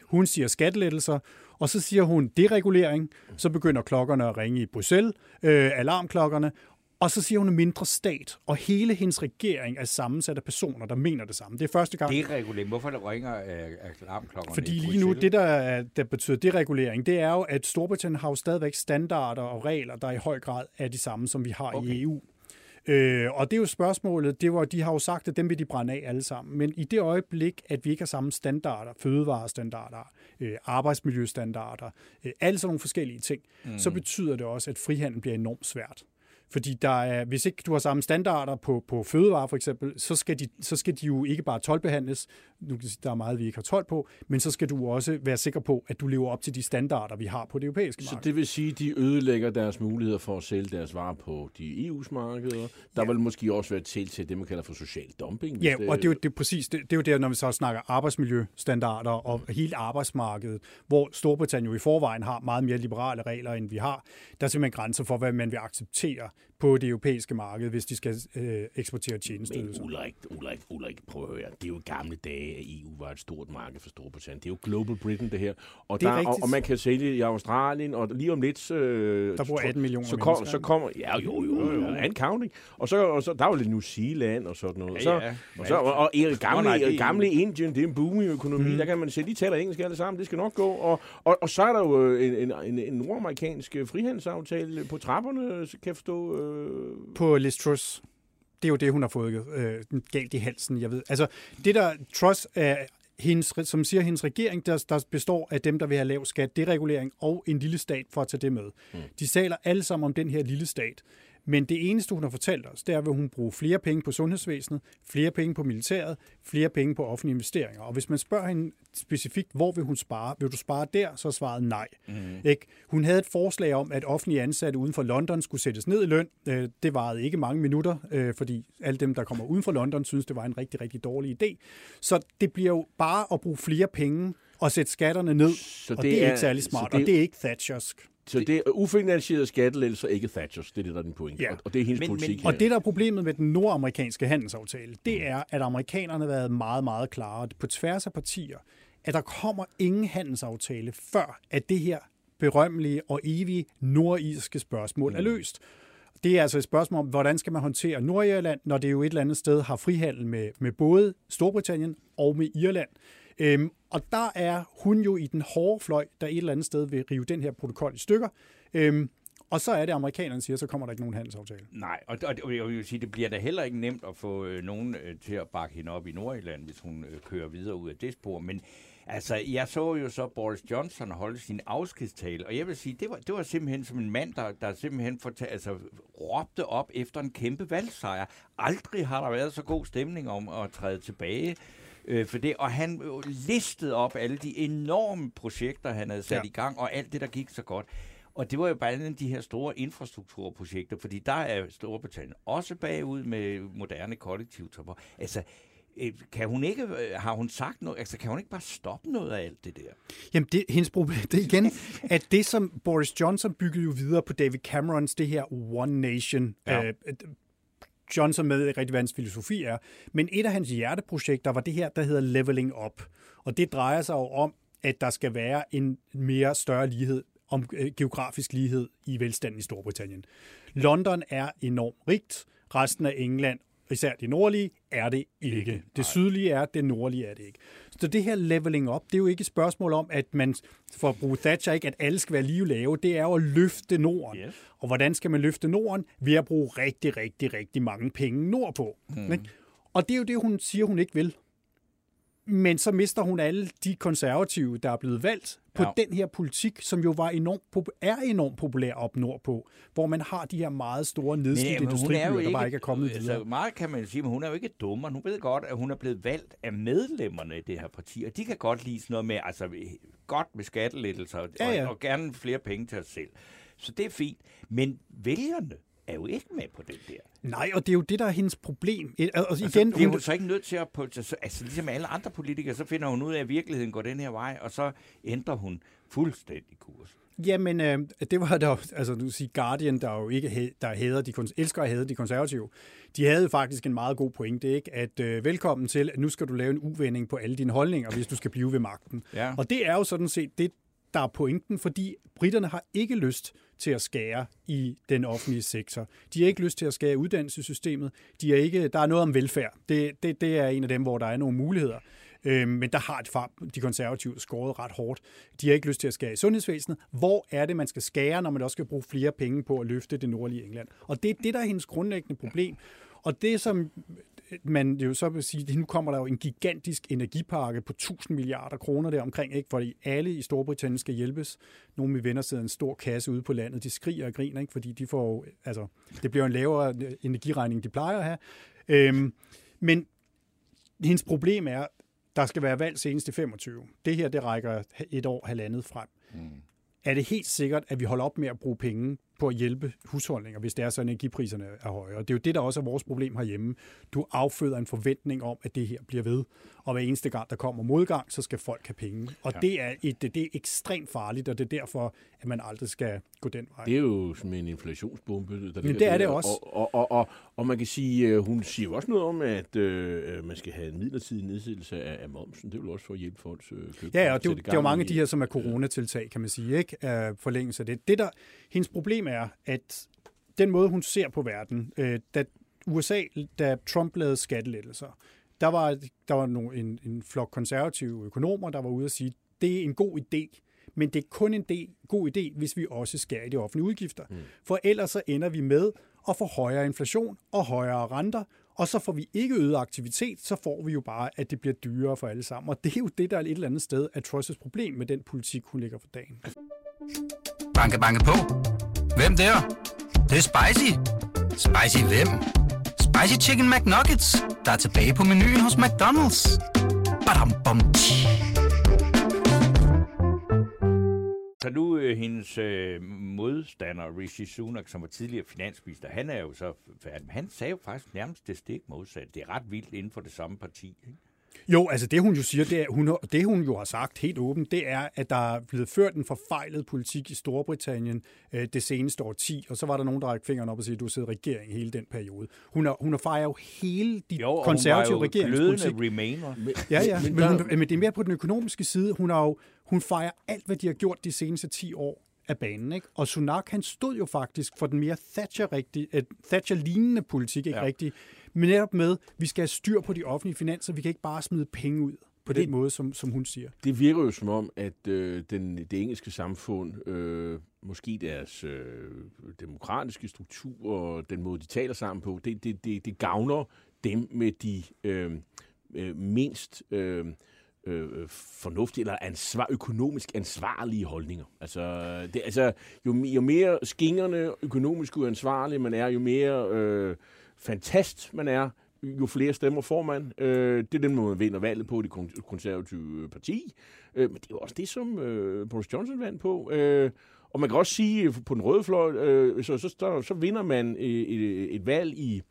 Hun siger skattelettelser, og så siger hun deregulering, så begynder klokkerne at ringe i Bruxelles, øh, alarmklokkerne, og så siger hun mindre stat, og hele hendes regering er sammensat af personer, der mener det samme. Det er første gang. Deregulering. Hvorfor der ringer alarmklokkerne Fordi lige nu, det der, er- der betyder deregulering, det er jo, at Storbritannien har jo stadigvæk standarder og regler, der i høj grad er de samme, som vi har okay. i EU. Øh, og det er jo spørgsmålet, det var, de har jo sagt, at dem vil de brænde af alle sammen. Men i det øjeblik, at vi ikke har samme standarder, fødevarestandarder, øh, arbejdsmiljøstandarder, øh, alle sådan nogle forskellige ting, mm. så betyder det også, at frihandel bliver enormt svært. Fordi der er, hvis ikke du har samme standarder på, på fødevarer for eksempel, så skal, de, så skal de jo ikke bare tolvbehandles, nu kan sige, der er meget, vi ikke har tolv på, men så skal du også være sikker på, at du lever op til de standarder, vi har på det europæiske Så marked. det vil sige, at de ødelægger deres muligheder for at sælge deres varer på de EU's markeder. Der vil måske også være til til det, man kalder for social dumping. Ja, og det er jo det er præcis, det, det er jo der, når vi så snakker arbejdsmiljøstandarder og hele arbejdsmarkedet, hvor Storbritannien jo i forvejen har meget mere liberale regler, end vi har. Der er simpelthen grænser for, hvad man vil acceptere på det europæiske marked, hvis de skal øh, eksportere Men tjenesteydelser. Ulrik, Ulrik, Ulrik, prøv at høre. Det er jo gamle dage, at EU var et stort marked for Storbritannien. Det er jo Global Britain, det her. Og, Det er der, og, rigtigt. og man kan sælge i Australien, og lige om lidt... Øh, Der bor 18 millioner så, kom, så kommer... Ja, jo, jo, jo. And counting. Og så, og så der er jo lidt New Zealand og sådan noget. Ja, så, ja. Og, så, og, og, og gamle, Nå, nej, er gamle Indien, det er en booming økonomi. Mm. Der kan man se, de taler engelsk alle sammen. Det skal nok gå. Og, og, og så er der jo øh, en, en, en, en nordamerikansk øh, frihandelsaftale på trapperne, kan jeg forstå. På Liz Truss. Det er jo det, hun har fået øh, galt i halsen, jeg ved. Altså, det der Truss er hendes, som siger hendes regering, der, der består af dem, der vil have lav skat, deregulering og en lille stat for at tage det med. Mm. De taler alle sammen om den her lille stat. Men det eneste, hun har fortalt os, det er, at hun bruger flere penge på sundhedsvæsenet, flere penge på militæret, flere penge på offentlige investeringer. Og hvis man spørger hende specifikt, hvor vil hun spare? Vil du spare der? Så svaret nej. Mm. Ikke? Hun havde et forslag om, at offentlige ansatte uden for London skulle sættes ned i løn. Øh, Det varede ikke mange minutter, øh, fordi alle dem, der kommer uden for London, synes, det var en rigtig, rigtig dårlig idé. Så det bliver jo bare at bruge flere penge og sætte skatterne ned, Så og det det er, er- ikke særlig smart, det- og det er ikke Thatchersk. Så det er ufinansieret skattelettelser, ikke Thatchers. Det er det, der er din pointe. Ja. Og, og det er hendes Men- men- politik Og her. det, der er problemet med den nordamerikanske handelsaftale, det er, at amerikanerne har været meget, meget klare på tværs af partier, at der kommer ingen handelsaftale, før at det her berømmelige og evige nordirske spørgsmål er løst. Det er altså et spørgsmål om, hvordan skal man håndtere Nordirland, når det jo et eller andet sted har frihandel med, med både Storbritannien og med Irland. Øhm, og der er hun jo i den hårde fløj, der et eller andet sted vil rive den her protokol i stykker. Øhm, og så er det, amerikanerne siger, så kommer der ikke nogen handelsaftale. Nej, og, og, og jeg vil sige, det bliver da heller ikke nemt at få øh, nogen øh, til at bakke hende op i Nordjylland, hvis hun øh, kører videre ud af det spor. Men altså, jeg så jo så Boris Johnson holde sin afskedstale, og jeg vil sige, det var, det var simpelthen som en mand, der, der simpelthen fortal, altså, råbte op efter en kæmpe valgsejr. Aldrig har der været så god stemning om at træde tilbage. Øh, for det, og han øh, listede op alle de enorme projekter, han havde sat Ja. i gang, og alt det, der gik så godt. Og det var jo blandt andet de her store infrastrukturprojekter, fordi der er Storbritannien også bagud med moderne kollektivtransport. Altså, øh, kan hun ikke, øh, har hun sagt noget, altså kan hun ikke bare stoppe noget af alt det der? Jamen, det, hendes problem, det er igen, at det som Boris Johnson byggede jo videre på David Camerons, det her One Nation. Ja. øh, Johnson med ikke rigtig, hans filosofi er. Men et af hans hjerteprojekter var det her, der hedder Leveling Up. Og det drejer sig jo om, at der skal være en mere større lighed, om øh, geografisk lighed i velstanden i Storbritannien. London er enormt rigt. Resten af England, især det nordlige, er det ikke. Det sydlige er, det nordlige er det ikke. Så det her leveling up, det er jo ikke et spørgsmål om, at man, for at bruge Thatcher, ikke, at alle skal være lige lave. Det er jo at løfte Norden. Yes. Og hvordan skal man løfte Norden? Ved at bruge rigtig, rigtig, rigtig mange penge nordpå. Mm. Ikke? Og det er jo det, hun siger, hun ikke vil. Men så mister hun alle de konservative, der er blevet valgt på Ja. den her politik, som jo var enormt, er enormt populær op nordpå, hvor man har de her meget store nedslidte hun industribyer, der bare ikke er kommet altså, videre. Meget kan man sige, men hun er jo ikke dummer. Hun ved godt, at hun er blevet valgt af medlemmerne i det her parti, og de kan godt lide sådan noget med, altså godt med skattelettelser, og, Ja, ja. og, og gerne flere penge til os selv. Så det er fint. Men vælgerne er jo ikke med på den der. Nej, og det er jo det, der er hendes problem. Altså, Altså, igen, bliver hun, hun så ikke nødt til at... Altså, ligesom alle andre politikere, så finder hun ud af, at virkeligheden går den her vej, og så ændrer hun fuldstændig kurs. Jamen, øh, det var der, altså du siger Guardian, der jo ikke der hader de, elsker at hade de konservative. De havde faktisk en meget god pointe, ikke? At øh, velkommen til, at nu skal du lave en uvending på alle dine holdninger, hvis du skal blive ved magten. Ja. Og det er jo sådan set det, der er pointen, fordi britterne har ikke lyst til at skære i den offentlige sektor. De har ikke lyst til at skære i uddannelsessystemet. De er ikke, der er noget om velfærd. Det, det, det er en af dem, hvor der er nogle muligheder. Øh, men der har de, de konservative skåret ret hårdt. De har ikke lyst til at skære i sundhedsvæsenet. Hvor er det, man skal skære, når man også skal bruge flere penge på at løfte det nordlige England? Og det er det, der er hendes grundlæggende problem. Og det, som man jo så vil sige, nu kommer der jo en gigantisk energipakke på 1000 milliarder kroner der omkring, ikke? fordi alle i Storbritannien skal hjælpes. Nogle mine venner sidder en stor kasse ude på landet, de skriger og griner, ikke? fordi de får jo, altså, det bliver en lavere energiregning, de plejer at have. Øhm, men hendes problem er, der skal være valg senest i 25. Det her, det rækker et år, halvandet frem. Mm. Er det helt sikkert, at vi holder op med at bruge penge på at hjælpe husholdninger, hvis det er så, energipriserne er høje? Og det er jo det, der også er vores problem herhjemme. Du afføder en forventning om, at det her bliver ved. Og hver eneste gang, der kommer modgang, så skal folk have penge. Og ja. det, er et, det er ekstremt farligt, og det er derfor, at man aldrig skal gå den vej. Det er jo som en inflationsbombe. Der ligger det er der. det også. Og, og, og, og, og man kan sige, øh, hun siger jo også noget om, at øh, man skal have en midlertidig nedsættelse af, af momsen. Det vil også for at hjælpe folks øh, køb. Ja, og det, er jo- det er jo mange af de her, som er coronatiltag, kan man sige, ikke? Uh, forlængelse af det. det der, hendes problem er, at den måde, hun ser på verden, øh, da USA, da Trump lavede skattelettelser, der var, der var nogle, en, en flok konservative økonomer, der var ude og sige, det er en god idé, men det er kun en del, god idé, hvis vi også skærer i de offentlige udgifter. Mm. For ellers så ender vi med at få højere inflation og højere renter, og så får vi ikke øget aktivitet, så får vi jo bare, at det bliver dyrere for alle sammen. Og det er jo det, der er et eller andet sted af Trusses problem med den politik, hun lægger for dagen. Banke, banke på. Hvem der? Det, det er spicy. Spicy hvem? Spicy Chicken McNuggets, der er tilbage på menuen hos McDonald's. Badum, bom, tji. Så nu øh, hendes øh, modstander, Rishi Sunak, som var tidligere finansminister, han er jo så færdig. Han sagde jo faktisk nærmest det stik modsat. Det er ret vildt inden for det samme parti. Ikke? Jo, altså det hun jo siger, det, er, hun, det hun jo har sagt helt åbent, det er, at der er blevet ført en forfejlet politik i Storbritannien øh, det seneste årti, og så var der nogen, der rækker fingeren op og siger, at du sidder i regering hele den periode. Hun har, hun har fejret jo hele de Jo, konservative regeringspolitik. remainer. Ja, ja, men, Men der- hun, men det er mere på den økonomiske side. Hun, har jo, hun fejrer alt, hvad de har gjort de seneste 10 år af banen. Ikke? Og Sunak, han stod jo faktisk for den mere uh, Thatcher-lignende politik, ikke Ja. ja. Men netop med, vi skal have styr på de offentlige finanser, vi kan ikke bare smide penge ud på Det- den måde, som, som hun siger. Det virker jo som om, at øh, den, det engelske samfund, øh, måske deres øh, demokratiske struktur og den måde, de taler sammen på, det, det, det, det gavner dem med de øh, øh, mindst øh, øh, fornuftige eller ansvar, økonomisk ansvarlige holdninger. Altså, det, altså jo, jo mere skingerne økonomisk uansvarlig man er, jo mere øh, fantast man er, jo flere stemmer får man. Øh, det er den måde, man vinder valget på, det konservative øh, parti. Øh, men det er jo også det, som øh, Boris Johnson vandt på. Øh, og man kan også sige, øh, på den røde fløj, øh, så, så, så, så vinder man øh, et, et valg i,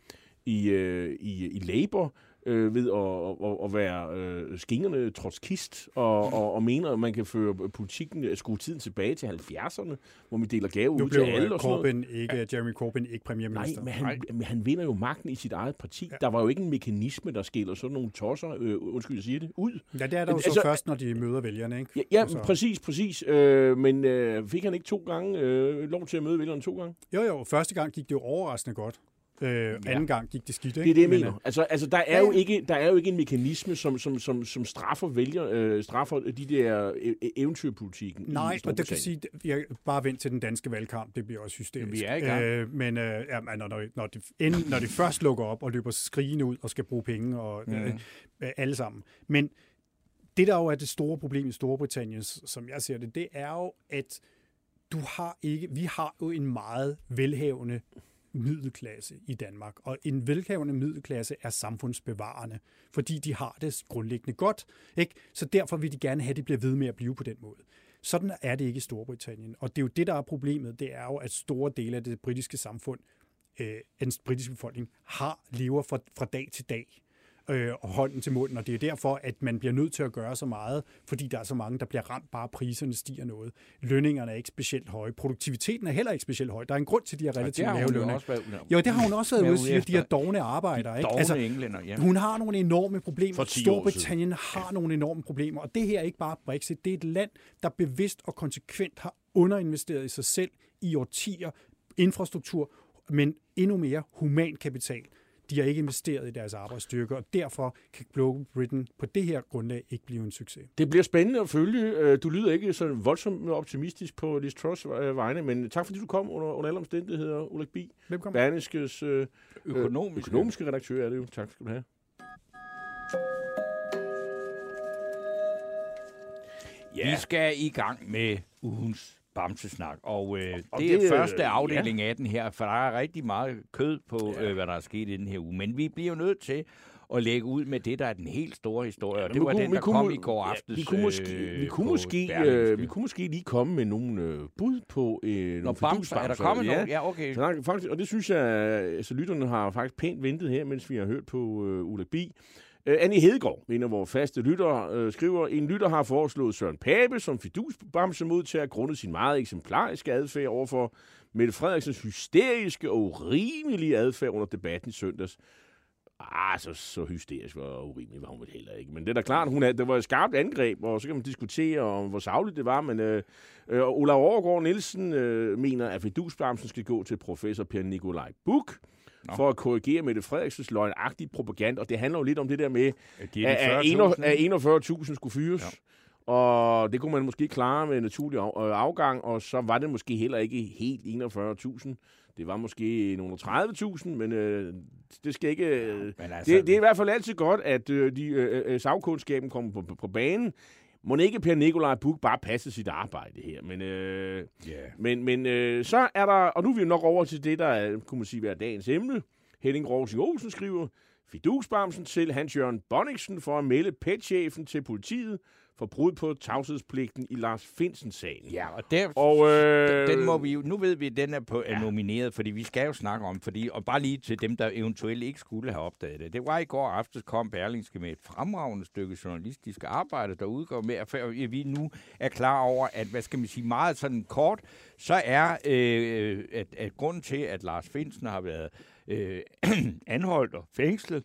i, i, i Labour, øh, ved at, at, at være øh, skingerne trotskist og, og, og mener, at man kan føre politikken, at skrue tiden tilbage til 70'erne, hvor man deler gave Nu ud til alle øh, og sådan noget. Corbyn ikke, Jeremy Corbyn ikke Nej, premierminister. men han, men han vinder jo magten i sit eget parti. Ja. Der var jo ikke en mekanisme, der skiller sådan nogle tosser, øh, undskyld, jeg siger det, ud. Ja, det er der jo Altså- så først, når de møder vælgerne, ikke? Ja, ja Altså- præcis, præcis. Øh, men øh, fik han ikke to gange øh, lov til at møde vælgerne to gange? Jo, jo, første gang gik det jo overraskende godt. Øh, anden gang gik det skidt, ikke? Det er det, jeg Men, mener. Altså, altså der, er Ja, jo ja. ikke, der er jo ikke en mekanisme, som, som, som, som straffer vælger, øh, straffer de der øh, eventyrpolitikken øh, i Nej, og det kan sige, jeg bare vent til den danske valgkamp, det bliver også hysterisk. Vi er i gang. Øh, men øh, ja, men når, når, de, inden, når de først lukker op og løber skrigende ud og skal bruge penge og mm. øh, øh, alle sammen. Men det, der jo er det store problem i Storbritannien, som jeg ser det, det er jo, at du har ikke, vi har jo en meget velhavende middelklasse i Danmark, og en velhavende middelklasse er samfundsbevarende, fordi de har det grundlæggende godt, ikke? så derfor vil de gerne have, at det bliver ved med at blive på den måde. Sådan er det ikke i Storbritannien, og det er jo det, der er problemet, det er jo, at store dele af det britiske samfund, øh, den britiske befolkning, har lever fra, fra dag til dag øh, og hånden til munden, og det er derfor, at man bliver nødt til at gøre så meget, fordi der er så mange, der bliver ramt, bare priserne stiger noget. Lønningerne er ikke specielt høje. Produktiviteten er heller ikke specielt høj. Der er en grund til, at de har relativt lave lønninger. Jo, det har hun også været ude at sige, at de er dogne arbejdere. Ikke? Altså, ja. Hun har nogle enorme problemer. For 10 år Storbritannien har nogle enorme problemer, og det her er ikke bare Brexit. Det er et land, der bevidst og konsekvent har underinvesteret i sig selv i årtier, infrastruktur, men endnu mere human kapital. De har ikke investeret i deres arbejdsstyrke, og derfor kan Global Britain på det her grundlag ikke blive en succes. Det bliver spændende at følge. Øh, Du lyder ikke så voldsomt optimistisk på Liz Truss øh, vegne, men tak fordi du kom under, under alle omstændigheder, Ulrik Bi. Velkommen. Berlingskes øh, Økonomisk. økonomiske redaktør er det jo. Tak skal du have. Ja. Vi skal i gang med ugens Bamsesnak, og, øh, Og det er det, øh, første afdeling af den her, for der er rigtig meget kød på, ja. øh, hvad der er sket i den her uge. Men vi bliver jo nødt til at lægge ud med det, der er den helt store historie, og det var kunne- den, der kunne kom i går ja, aftes vi kunne måske, øh, vi kunne måske, øh, vi kunne måske lige komme med nogle øh, bud på øh, nogle Nå, bamser, er der kommet ja. nogen? Ja, okay. Så der, faktisk, og det synes jeg, altså lytterne har faktisk pænt ventet her, mens vi har hørt på øh, Ulrik Bi. Øh, Annie Hedegaard, en af vores faste lyttere, øh, skriver, en lytter har foreslået Søren Pape som fidusbamsemodtager grundet sin meget eksemplariske adfærd overfor Mette Frederiksens hysteriske og urimelige adfærd under debatten i søndags. Ah, så, så hysterisk og urimelig var hun vel heller ikke. Men det er da klart, hun er, det var et skarpt angreb, og så kan man diskutere om, hvor savligt det var. Men øh, øh, Olav Overgaard Nielsen øh, mener, at fidusbamsen skal gå til professor Per Nikolaj Buk Nå. for at korrigere Mette Frederiksens løgnagtige propaganda. Og det handler jo lidt om det der med, at, de 40.000, at 41.000 skulle fyres. Ja. Og det kunne man måske klare med naturlig øh, afgang, og så var det måske heller ikke helt 41.000. Det var måske nogle 30.000, men øh, det skal ikke... Øh, Men altså, det, det er i hvert fald altid godt, at øh, de, øh, øh, sagkundskaben kommer på, på, på banen. Må ikke Per Nikolaj Buk bare passe sit arbejde her, men... Øh, ja. men, men øh, så er der, og nu er vi jo nok over til det, der er, kunne man sige, være dagens emne. Henning Rosing Olsen skriver, Fidusbamsen til Hans-Jørgen Bonniksen for at melde petchefen til politiet for brud på tavshedspligten i Lars Finsen-sagen. Ja, og der, Og øh, den må vi jo, nu ved vi, at den er, på, er nomineret, fordi vi skal jo snakke om, fordi, og bare lige til dem, der eventuelt ikke skulle have opdaget det. Det var i går aftes, kom Berlingske med et fremragende stykke journalistisk arbejde, der udgår med, at vi nu er klar over, at, hvad skal man sige, meget sådan kort, så er, øh, at, at grunden til, at Lars Finsen har været øh, [clears throat] anholdt og fængslet,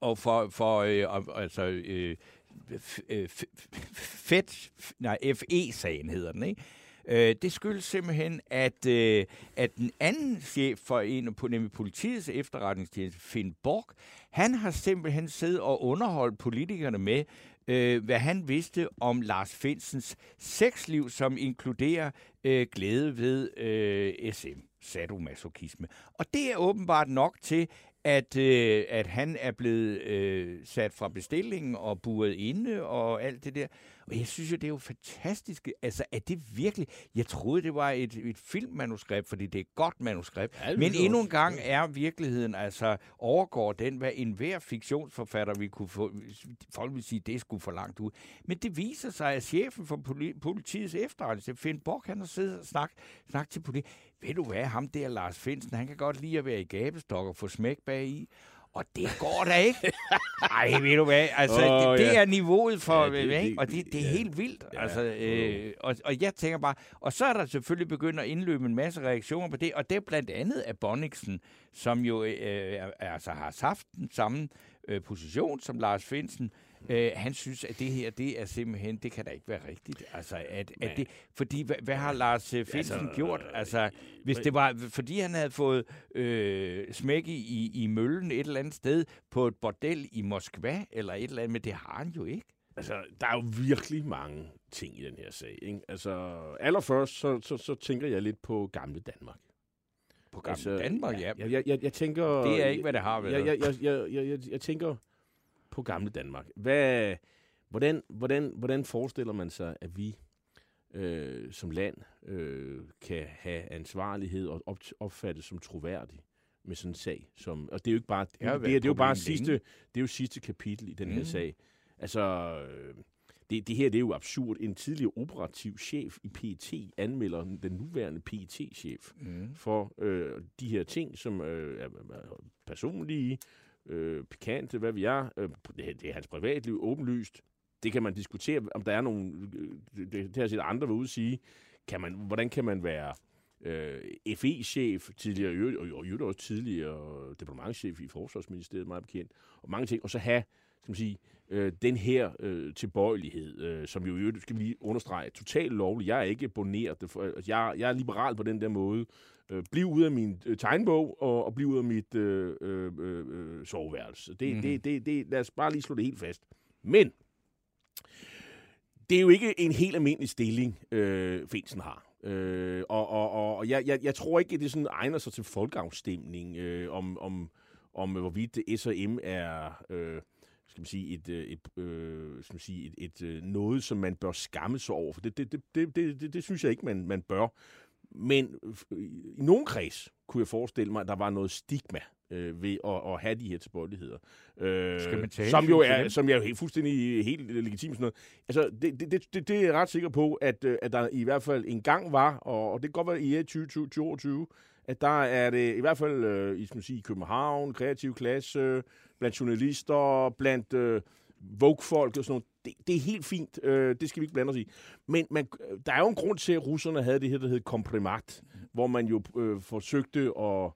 og for, for øh, altså, øh, FED, øh, nej, FE-sagen hedder den, ikke? Øh, det skyldes simpelthen, at, øh, at den anden chef for en på nemlig politiets efterretningstjeneste, Finn Borg, han har simpelthen siddet og underholdt politikerne med, øh, hvad han vidste om Lars Finsens sexliv, som inkluderer øh, glæde ved øh, SM, sadomasochisme. Og det er åbenbart nok til, at, øh, at han er blevet øh, sat fra bestillingen og buret inde og alt det der. Og jeg synes jo, det er jo fantastisk. Altså, er det virkelig... Jeg troede, det var et, et filmmanuskript, fordi det er et godt manuskript. Ja, Men endnu en gang er virkeligheden, altså overgår den, hvad enhver fiktionsforfatter vi kunne få... Folk vil sige, det skulle for langt ud. Men det viser sig, at chefen for poli- politiets efterretning, Finn Borg, han har siddet og snakket snak til politiet. Ved du hvad, ham der Lars Finsen, han kan godt lide at være i gabestok og få smæk bag i. Og det går da ikke. [laughs] Ej, ved du hvad, altså, oh, det, det ja. er niveauet for, Ja, det- ikke? det- og det, det er ja. helt vildt. Ja, altså, øh, og, og jeg tænker bare, og så er der selvfølgelig begyndt at indløbe en masse reaktioner på det, og det er blandt andet af Bonniksen, som jo øh, altså har haft den samme øh, position som Lars Finsen. Øh, han synes, at det her, det er simpelthen, det kan da ikke være rigtigt. Altså, at, at det, fordi, hvad, hvad har Lars øh, Finsen Altså, gjort? Altså, hvis det var, fordi han havde fået øh, smæk i, i, i møllen et eller andet sted på et bordel i Moskva, eller et eller andet, men det har han jo ikke. Altså, der er jo virkelig mange ting i den her sag. Ikke? Altså, allerførst, så, så, så tænker jeg lidt på gamle Danmark. På gamle altså, Danmark, ja. Jeg, jeg, jeg, jeg tænker... Det er ikke, hvad det har været. Jeg, jeg, jeg, jeg, jeg, jeg, jeg tænker på gamle Danmark. Hvad, hvordan, hvordan, hvordan forestiller man sig, at vi øh, som land øh, kan have ansvarlighed og op, opfattes som troværdig med sådan en sag. Som, og det er jo ikke bare, det, det, det, er jo bare sidste, det er jo sidste kapitel i den her Mm. sag. Altså, øh, det, det her det er jo absurd. En tidligere operativ chef i PET anmelder den nuværende PET-chef Mm. for øh, de her ting, som øh, er personlige, øh, pikante, hvad vi er. Øh, det, det er hans privatliv, åbenlyst. Det kan man diskutere, om der er nogle... Øh, det, det har set andre være at sige. Kan man, hvordan kan man være øh, FE-chef, tidligere, og, og og også tidligere departementchef i Forsvarsministeriet, meget bekendt, og mange ting, og så have skal man sige, øh, den her øh, tilbøjelighed, øh, som jo i øvrigt, skal vi lige understrege, er totalt lovlig. Jeg er ikke boneret. For, altså, jeg, jeg er liberal på den der måde. Øh, bliv ud af min øh, tegnbog, og, og bliv ud af mit øh, øh, øh, øh, soveværelse. Det, mm-hmm. det, det, det, lad os bare lige slå det helt fast. Men, det er jo ikke en helt almindelig stilling, øh, Finsen har. Øh, og og, og og jeg, jeg, jeg tror ikke, at det sådan egner sig til folkeafstemning øh, om, om, om hvorvidt S&M er øh, skal man sige, et, øh, et, øh, skal man sige, et, et, øh, noget, som man bør skamme sig over. For det, det, det, det, det, det, det synes jeg ikke, man, man bør. Men øh, i nogen kreds kunne jeg forestille mig, at der var noget stigma øh, ved at, at have de her tilbøjeligheder. Øh, Skal man tage som jo er, som jeg er helt fuldstændig helt legitimt sådan noget. Altså, det, det, det, det, er jeg ret sikker på, at, at der i hvert fald en gang var, og, og det kan godt være i 2022, at der er det i hvert fald øh, i, skal man sige, i København, kreativ klasse, blandt journalister, blandt øh, Vogue-folk og sådan noget. Det, det er helt fint. Øh, det skal vi ikke blande os i. Men man, der er jo en grund til, at russerne havde det her, der hed komprimat, hvor man jo øh, forsøgte at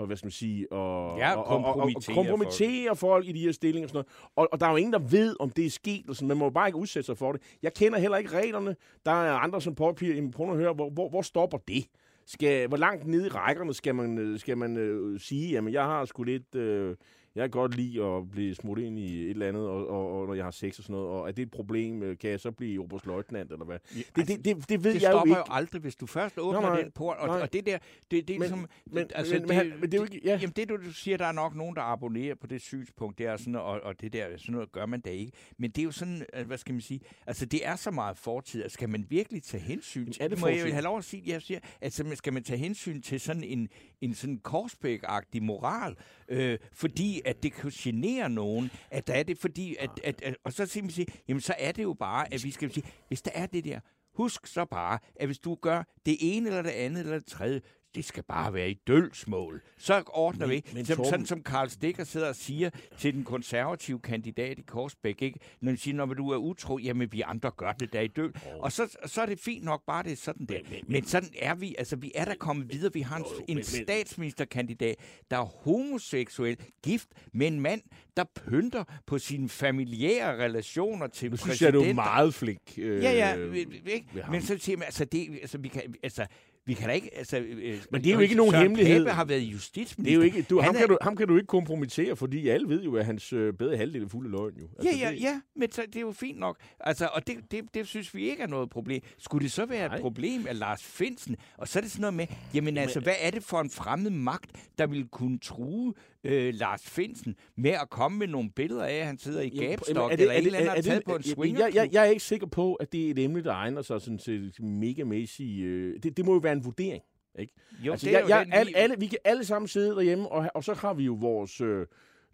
og hvad skal man sige, og, Ja, og, og, og, og kompromittere kompromittere folk. folk i de her stillinger og sådan noget. Og, og der er jo ingen, der ved, om det er sket. Og sådan. Man må jo bare ikke udsætte sig for det. Jeg kender heller ikke reglerne. Der er andre, som påpiger, prøv at høre, hvor, hvor, hvor stopper det? Skal, hvor langt nede i rækkerne skal man, øh, skal man øh, sige, jamen jeg har sgu lidt, øh, jeg kan godt lide at blive smuttet ind i et eller andet, og, og, og når jeg har sex og sådan noget, og er det et problem, øh, kan jeg så blive oberstløjtnant, eller hvad? Det, det, det, det ved Det jeg jo stopper ikke. jo aldrig, hvis du først åbner nej, den port. Og, nej. og det der, det, det er Men- ligesom... men- altså, men- men han- men det er jo ikke- ja. Jamen det, du, siger, der er nok nogen, der abonnerer på det synspunkt, det er sådan, og, og det der, sådan noget gør man da ikke. Men det er jo sådan, øh, hvad skal man sige, altså det er så meget fortid, at skal man virkelig tage hensyn til... er det må jeg fortid? jo have lov at sige, jeg siger, altså men skal man tage hensyn til sådan en, en sådan korsbæk-agtig moral, øh, fordi at det kan genere nogen, at der er det fordi, at, at, at, og så simpelthen sige, jamen så er det jo bare, at vi skal sige, hvis der er det der, Husk så bare, at hvis du gør det ene eller det andet eller det tredje, det skal bare være i dølsmål. Så ordner Men- vi. men Som, Torben- sådan som Karl Stikker sidder og siger til den konservative kandidat i Korsbæk, ikke? når han siger, når du er utro, jamen vi andre gør det der i døl. Oh. Og så, så er det fint nok bare, det er sådan der. Men, men, men sådan er vi, altså vi er der kommet videre. Vi har en, jo, en men- statsministerkandidat, der er homoseksuel, gift med en mand, der pynter på sine familiære relationer til Nu synes jeg, du er meget flink. Øh, Ja, ja, vi- ikke? men så siger man, altså, det, altså, vi kan, altså, vi kan da ikke, altså... øh, Men det er jo ikke nogen Søren hemmelighed. Pape har været justitsminister. Det er jo ikke, du, Han ham, er- kan du, ham kan du ikke kompromittere, fordi alle ved jo, at hans øh, bedre halvdel er fuld af løgn. Jo. Ja, ja, det, ja, men så, det er jo fint nok. Altså, og det, det, det synes vi ikke er noget problem. Skulle det så være Nej. et problem af Lars Finsen? Og så er det sådan noget med, jamen altså, hvad er det for en fremmed magt, der vil kunne true øh, Lars Finsen med at komme med nogle billeder af, at han sidder i Jamen, gabstok, er eller er det- eller anden er taget på en swinger? jeg, jeg, jeg er ikke sikker på, at det er et emne, der egner sig sådan til megamæssig... Øh, det, det må jo være en vurdering. Ikke? jo, altså, det jeg, jeg, alle, vi- alle, vi kan alle sammen sidde derhjemme, og, og så har vi jo vores... Øh,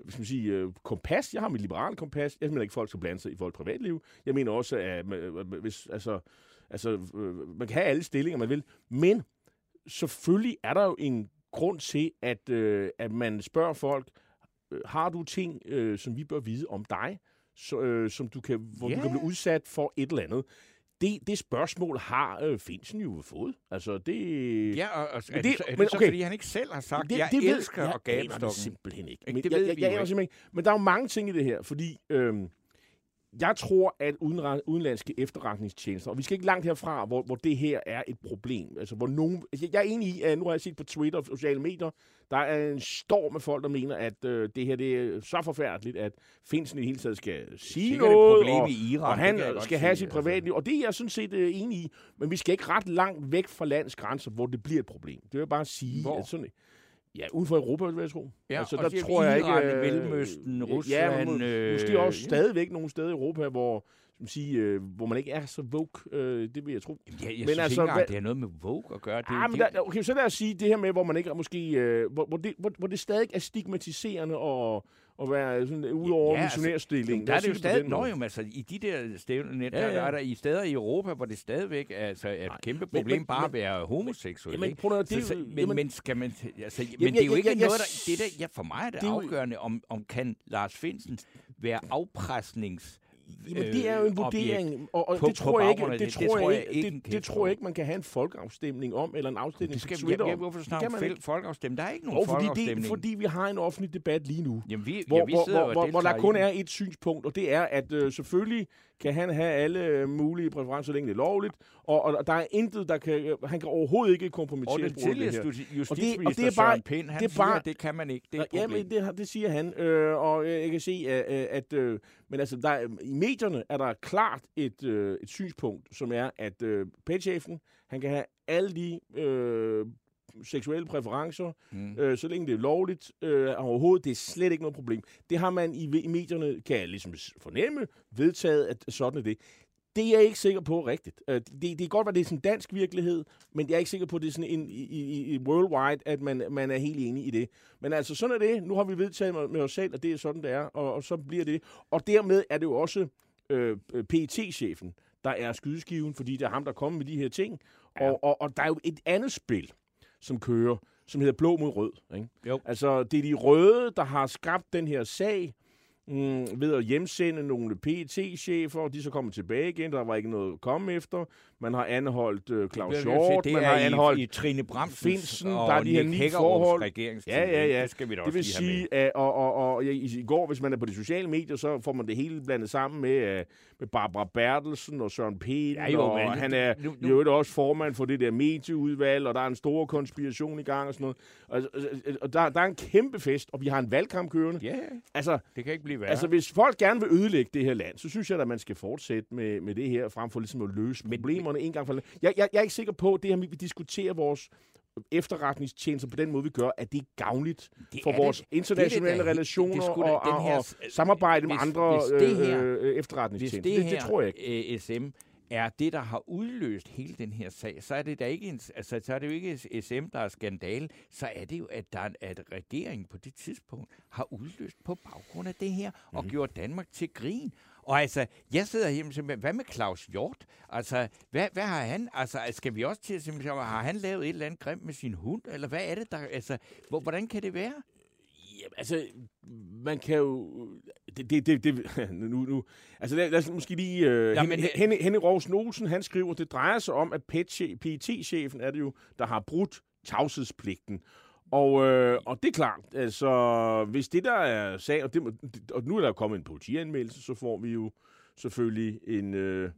skal man sige, øh, kompas. Jeg har mit liberale kompas. Jeg mener ikke, at folk skal blande sig i folks privatliv. Jeg mener også, at øh, hvis, altså, altså, øh, man kan have alle stillinger, man vil. Men selvfølgelig er der jo en grund til, at, øh, at man spørger folk, øh, har du ting, øh, som vi bør vide om dig, så, øh, som du kan, hvor Ja. du kan blive udsat for et eller andet? Det, det spørgsmål har øh, Finsen jo fået. Altså, det... Ja, og, og Men er det, det- så, er det men så, okay. fordi han ikke selv har sagt, det, jeg ved- elsker jeg at det gabestokken? simpelthen ikke. Men Det jeg, ved jeg, vi jeg, jo aner ikke. simpelthen ikke. Men der er jo mange ting i det her, fordi øhm, jeg tror, at udenlandske efterretningstjenester, og vi skal ikke langt herfra, hvor, hvor det her er et problem. Altså, hvor nogen, altså, jeg er enig i, at nu har jeg set på Twitter og sociale medier, der er en storm af folk, der mener, at øh, det her det er så forfærdeligt, at Finsen i det hele taget skal sige Sikkert et noget, problem og, i Iran, og han skal have sige, sit altså. privatliv. Og det er jeg sådan set øh, enig i, men vi skal ikke ret langt væk fra landets grænser, hvor det bliver et problem. Det vil jeg bare sige. Hvor? At sådan, Ja, uden for Europa, vil jeg tro. Ja, altså, der tror jeg ikke... Iran, øh, Mellemøsten, Ja, Rusland, må, øh, måske også ja. stadigvæk nogle steder i Europa, hvor, som sige, øh, hvor man ikke er så woke. Øh, det vil jeg tro. Ja, jeg Men men synes altså, ikke engang, det har noget med Vogue at gøre. Det, Ah, men der, okay, så lad os sige det her med, hvor man ikke er måske, øh, hvor, hvor, det, hvor, hvor det stadig er stigmatiserende og, og være sådan ud over Ja, ja, altså, der er det jo stadig, nå jo, men altså, i de der stævne, Ja, ja, der er der i steder i Europa, hvor det stadigvæk er, altså, er et kæmpe men- problem men- bare men- at være homoseksuel. Jamen, ikke? prøv at- det så, så, men, jamen- men, skal man, altså, men Jamen, det er jo ikke jeg- jeg- noget, der, det der, ja, for mig er det, det afgørende, om, om kan Lars Finsen være afpresnings Jamen, det er jo en øh, vurdering, og, og på- det, tror jeg ikke, det, det. tror jeg jeg ikke, det, tror jeg ikke, man kan have en folkeafstemning om, eller en afstemning Det skal, på Twitter om. hvorfor snakke om man ikke. folkeafstemning? Der er ikke nogen Jo, fordi, folkeafstemning. det, fordi vi har en offentlig debat lige nu, Jamen, vi, hvor, ja, vi hvor, hvor, hvor, hvor der kun er et synspunkt, og det er, at øh, selvfølgelig kan han have alle mulige præferencer, så længe det er lovligt, og, og der er intet, der kan, han kan overhovedet ikke kompromittere det her. Og det- og justitsminister det er bare- Søren Pind, han det er siger, bare- at det kan man ikke. Det er et Ja, problem. men det, det siger han, øh, og jeg kan se, at, øh, at øh, men altså, der, er- i medierne er der klart et, øh, et synspunkt, som er, at øh, pætchefen, han kan have alle de øh, seksuelle præferencer, Mm. øh, så længe det er lovligt, øh, overhovedet, det er slet ikke noget problem. Det har man i, i medierne, kan jeg ligesom fornemme, vedtaget, at sådan er det. Det er jeg ikke sikker på rigtigt. Øh, Det, det kan godt være, det er sådan en dansk virkelighed, men jeg er ikke sikker på, at det er sådan en, i, i, i worldwide, at man, man er helt enig i det. Men altså, sådan er det. Nu har vi vedtaget med, med os selv, at det er sådan, det er, og, og så bliver det. Og dermed er det jo også øh, PET-chefen, der er skydeskiven, fordi det er ham, der kommer med de her ting. Ja. Og, og, og der er jo et andet spil, som kører, som hedder blå mod rød. Ikke? Jo. Altså, det er de røde, der har skabt den her sag mm, ved at hjemsende nogle PET-chefer, og de så kommer tilbage igen. Der var ikke noget at komme efter. Man har anholdt øh, Claus Hjort, man har i, anholdt i Trine Bramsens Finsen, og der er de her Hækkerups forhold. Ja, ja, ja. Det skal vi da Det også vil sige, at og, og, og, i, i går, hvis man er på de sociale medier, så får man det hele blandet sammen med, uh, med Barbara Bertelsen og Søren Pind, Ja, jo, og men han er nu- nu, nu- jo også formand for det der medieudvalg, og der er en stor konspiration i gang og sådan noget. Og, og, og der, der er en kæmpe fest, og vi har en valgkamp kørende. Ja, Altså, det kan ikke blive værre. Altså, hvis folk gerne vil ødelægge det her land, så synes jeg, at man skal fortsætte med, med det her, frem for ligesom at løse Men- problemerne en gang for. Jeg, jeg, jeg er ikke sikker på, at det her, vi diskuterer vores efterretningstjenester på den måde, vi gør, at det er gavnligt Det for er vores det- internationale det det relationer det og, den og, her og s- samarbejde med hvis- andre hvis det her- øh, øh, Hvis efterretningstjenester. det, Det, her det tror jeg ikke. øh, SM er det, der har udløst hele den her sag, så er det, da ikke en, altså, så er det jo ikke SM, der er skandale, så er det jo, at, der, er- at regeringen på det tidspunkt har udløst på baggrund af det her, og Mhm. gjort Danmark til grin. Og altså, jeg sidder hjemme simpelthen, hvad med Claus Hjort? Altså, hvad, hvad har han, altså, skal vi også til, simpelthen, har han lavet et eller andet grimt med sin hund, eller hvad er det, der, altså, hvor, hvordan kan det være? Jamen, altså, man kan jo... Det, det, det, det [laughs] nu, nu, altså, lad, lad os måske lige... Øh, Jamen, Henning, det- Henning, Henning Rovs Olsen, han skriver, det drejer sig om, at PET-chefen er det jo, der har brudt tavshedspligten. Og, øh, og det er klart, altså, hvis det der er sag, og, det, og nu er der kommet en politianmeldelse, så får vi jo selvfølgelig en, øh,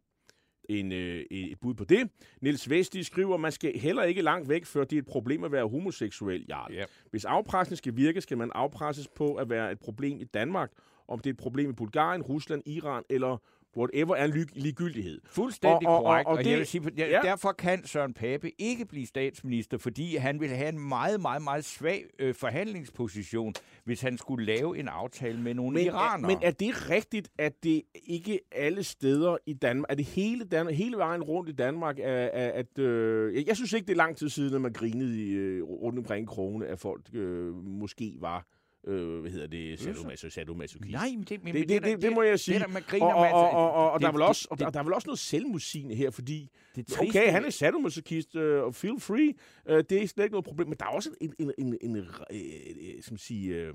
en, øh, et bud på det. Niels Vesti skriver, man skal heller ikke langt væk, før det er et problem at være homoseksuel, Jarl. Ja. Hvis afpresning skal virke, skal man afpresses på at være et problem i Danmark. Om det er et problem i Bulgarien, Rusland, Iran eller whatever er lig- ligegyldighed. Fuldstændig Og- og- korrekt. Og, og og det- jeg vil sige, ja, ja. derfor kan Søren Pape ikke blive statsminister, fordi han vil have en meget, meget, meget svag øh, forhandlingsposition, hvis han skulle lave en aftale med nogle Men er, iranere. men er det rigtigt, at det ikke alle steder i Danmark, er det hele, Danmark, hele vejen rundt i Danmark, er, er, at... Øh, jeg- jeg synes ikke, det er lang tid siden, at man grinede i, øh, rundt omkring krone, at folk øh, måske var, øh, hvad hedder det, sadomaso, sadomasochist. Nej, men det, men, Det, det, da- det, det må jeg sige. Det, der, man griner og, og, med, altså, og, og, og, det- der, er vel det- også, og det- der, er vel også noget selvmodsigende her, fordi det okay, han er sadomasochist, øh, og feel free, øh, det er slet ikke noget problem, men der er også en, en, en, en, en øh, øh, skal man sige, øh,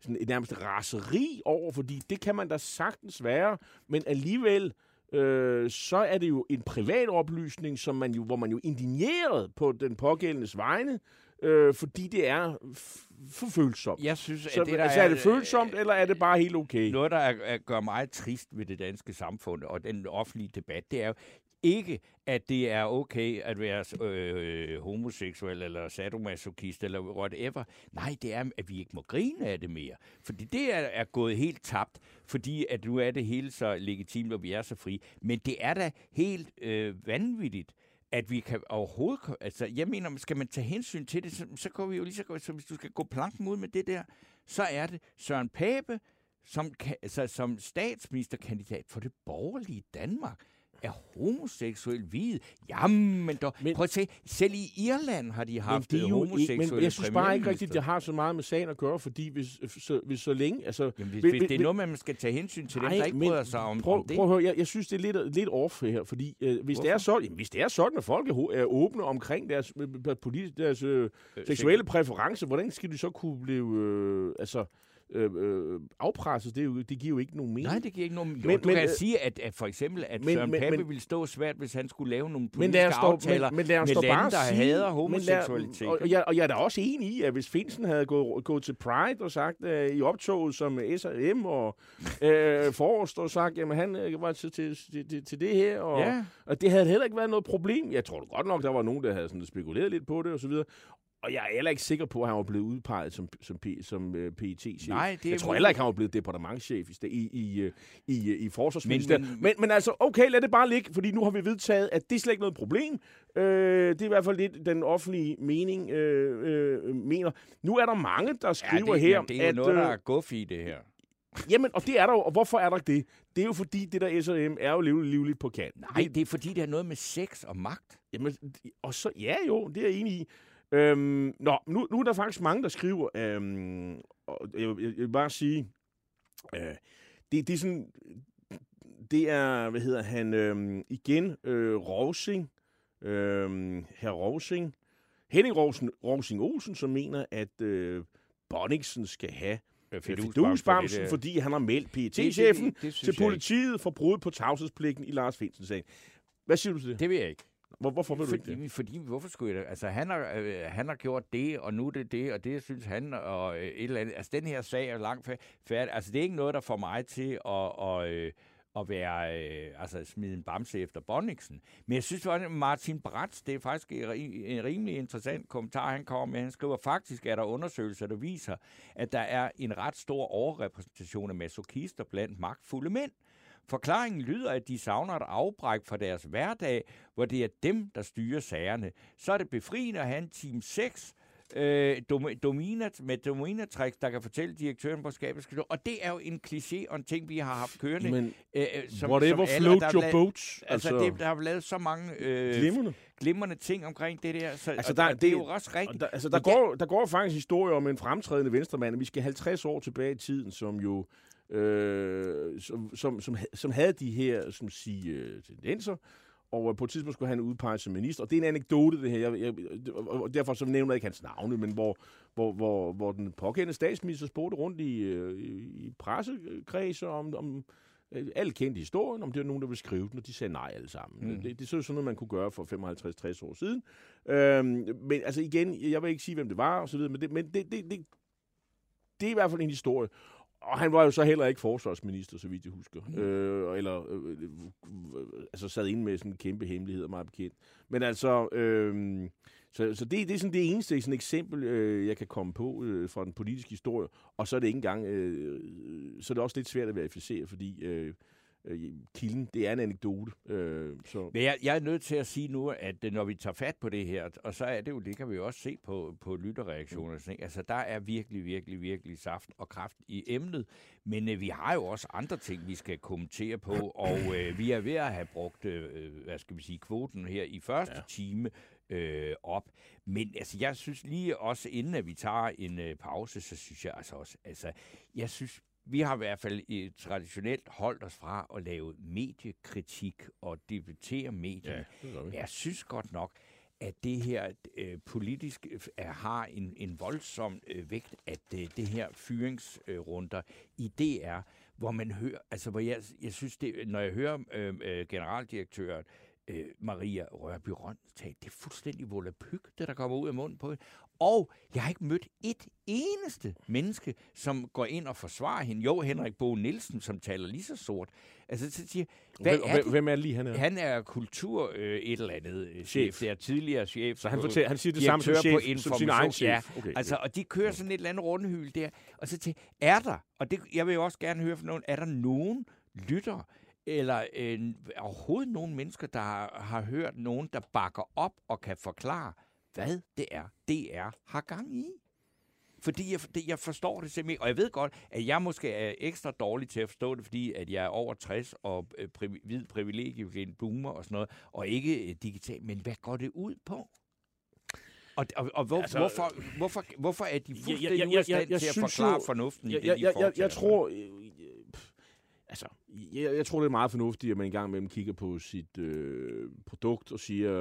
sådan et nærmest raseri over, fordi det kan man da sagtens være, men alligevel, øh, så er det jo en privat oplysning, som man jo, hvor man jo er indigneret på den pågældendes vegne, øh, fordi det er for følsomt. Jeg synes, Så, at det, der altså, er det øh, følsomt, eller er det bare helt okay? Noget, der er, er, gør meget trist ved det danske samfund og den offentlige debat, det er jo ikke, at det er okay at være øh, homoseksuel eller sadomasochist eller whatever. Nej, det er, at vi ikke må grine af det mere. Fordi det er, er gået helt tabt, fordi at nu er det hele så legitimt, og vi er så fri. Men det er da helt øh, vanvittigt, at vi kan overhovedet... Altså, jeg mener, skal man tage hensyn til det, så, så går vi jo lige så godt, så hvis du skal gå planken ud med det der, så er det Søren Pape, som, altså, som statsministerkandidat for det borgerlige Danmark, er homoseksuel hvid. Jamen dog, men, prøv at se, selv i Irland har de haft men, jo homoseksuelle ikke, men jeg synes bare ikke rigtigt, det har så meget med sagen at gøre, fordi hvis så, hvis så længe... Altså, Jamen, hvis, hvis- hvis det er noget, man skal tage hensyn til dem, Nej, der ikke men bryder sig om, prøv, om det. Prøv at høre, jeg, jeg synes, det er lidt, lidt off her, fordi øh, hvis, det er sådan, jamen, hvis det er sådan, at folk er, er åbne omkring deres, øh, øh, politi- deres øh, seksuelle præferencer, hvordan skal de så kunne blive øh, altså, øh, øh? Det, er jo, det giver jo ikke nogen mening. Nej, det giver ikke nogen... Jo, Men- du men, kan øh, sige, at, at for eksempel, at men- Søren men- Pape men- ville stå svært, hvis han skulle lave nogle Men politiske os dog, aftaler men, men med lande, bare der sige, hader men lad- homoseksualitet. Og, og, jeg, og jeg er da også enig i, at hvis Finsen havde gået, gået til Pride og sagt uh, i optoget som S&M og uh, [laughs] Forrest og sagt, jamen han uh, var til, til, til, til det her, og, Ja. og det havde heller ikke været noget problem. Jeg tror godt nok, der var nogen, der havde sådan spekuleret lidt på det og så videre. Og jeg er heller ikke sikker på, at han var blevet udpeget som, som, P, som uh, PET-chef. Nej, det er jeg tror heller ikke, han var blevet departementchef i, i, i, øh, i, i Forsvarsministeriet. Men- Men, men- altså, okay, lad det bare ligge, fordi nu har vi vedtaget, at det er slet ikke noget problem. Øh, det er i hvert fald det, den offentlige mening øh, øh, mener. Nu er der mange, der skriver det, her, det er at... noget, der øh, er guf i det her. Jamen, og det er der jo, og hvorfor er der det? Det er jo fordi, det der S&M er jo livligt, livligt på kanten. Nej, det er fordi, det har noget med sex og magt. Jamen, og så, ja jo, det er jeg enig i. Øhm, nå, nu, nu er der faktisk mange, der skriver, øhm, og jeg, jeg, jeg vil bare sige, øh, det, det er sådan, det er, hvad hedder han, øhm, igen, øh, Rovsing, øhm, herr Rovsing, Henning Rovsing, Rovsing Olsen, som mener, at øh, Bonniksen skal have fidusbamsen, fordi han har meldt PET-chefen til politiet for brud på tavshedspligten i Lars Finsen sagen. Hvad siger du til det? Det vil jeg ikke. Hvor, hvorfor vil du ikke det? fordi, hvorfor skulle jeg det? Altså, han har, øh, han har gjort det, og nu er det det, og det synes han, og øh, et eller andet. Altså, den her sag er langt færdig. Altså, det er ikke noget, der får mig til at, og, øh, at være, øh, altså, smide en bamse efter Bonniksen. Men jeg synes, at Martin Bratz, det er faktisk en, en rimelig interessant kommentar, han kommer med. Han skriver, faktisk er der undersøgelser, der viser, at der er en ret stor overrepræsentation af masochister blandt magtfulde mænd. Forklaringen lyder, at de savner et afbræk fra deres hverdag, hvor det er dem, der styrer sagerne. Så er det befriende at have en team 6 øh, dom- dominat, med dominatrix, der kan fortælle direktøren på skabet. Og det er jo en kliché og en ting, vi har haft kørende. Men øh, øh, som, whatever som alle, float er your lavet- boats. Altså, altså det, der har lavet så mange øh, glimrende. glimrende ting omkring det der. Så, Altså, der- og det, er det- jo også rigtigt. Der, altså, der, går, der går faktisk historie om en fremtrædende venstremand. Vi skal 50 år tilbage i tiden, som jo øh, som, som, som, som havde de her som sige, øh, tendenser. Og øh, på et tidspunkt skulle han udpeges som minister. Og det er en anekdote, det her. Jeg, jeg, og derfor så nævner jeg ikke hans navne, men hvor, hvor, hvor, hvor den pågældende statsminister spurgte rundt i, øh, i, i pressekredser om, om alle kendte historien, om det var nogen, der ville skrive den, og de sagde nej alle sammen. Mm. Det, det er så sådan noget, man kunne gøre for 55-60 år siden. Øhm, men altså igen, jeg vil ikke sige, hvem det var, og så videre, men, det, men det, det, det, det er i hvert fald en historie. Og han var jo så heller ikke forsvarsminister, så vidt jeg husker. Mm. Øh, eller øh, øh, øh, altså sad inde med sådan en kæmpe hemmelighed, meget bekendt. Men altså, øh, så, så det, det er sådan det eneste sådan eksempel, øh, jeg kan komme på øh, fra den politiske historie. Og så er det ikke engang, øh, så er det også lidt svært at verificere, fordi øh, øh, kilden, det er en anekdote. Øh, så. Men jeg, jeg er nødt til at sige nu, at øh, når vi tager fat på det her, og så er det jo, det kan vi jo også se på, på lytterreaktioner, mm. altså der er virkelig, virkelig, virkelig saft og kraft i emnet, men øh, vi har jo også andre ting, vi skal kommentere på, og øh, vi er ved at have brugt, øh, hvad skal vi sige, kvoten her i første ja. time øh, op. Men altså, jeg synes lige også, inden at vi tager en øh, pause, så synes jeg altså også, altså, jeg synes, vi har i hvert fald øh, traditionelt holdt os fra at lave mediekritik og debattere medierne. Ja. Jeg synes godt nok, at det her øh, politisk øh, har en, en voldsom øh, vægt, at øh, det her fyringsrunder i DR, hvor man hører, altså hvor jeg, jeg synes, det, når jeg hører øh, øh, generaldirektøren øh, Maria Rørby Røn tale, det er fuldstændig volapyk, det der kommer ud af munden på hende. Og jeg har ikke mødt et eneste menneske, som går ind og forsvarer hende. Jo, Henrik Bo Nielsen, som taler lige så sort. Altså, så siger, hvad Hvem, er det? hvem er lige, han er? Han er kultur øh, et eller andet øh, chef. Chef. Det er tidligere chef. så han, fortæller, han siger det samme som, direktør på chef, som sin egen chef. Ja, altså, og de kører sådan et eller andet rundhyl der. Og så til, er der, og det, jeg vil jo også gerne høre fra nogen, er der nogen lytter eller øh, overhovedet nogen mennesker, der har, har hørt nogen, der bakker op og kan forklare, hvad det er, DR har gang i. Fordi jeg, det, jeg forstår det simpelthen. Og jeg ved godt, at jeg måske er ekstra dårlig til at forstå det, fordi at jeg er over 60 og øh, hvid privilegie, en boomer og sådan noget, og ikke øh, digital. Men hvad går det ud på? Og, og, og hvor, Altså, hvorfor, hvorfor, hvorfor er de fuldstændig jeg- jeg- ude af jeg- stand jeg til at forklare jo- fornuften i Jeg, det, jeg, jeg, jeg, jeg tror... Altså, jeg, jeg tror, det er meget fornuftigt, at man engang imellem kigger på sit øh, produkt og siger,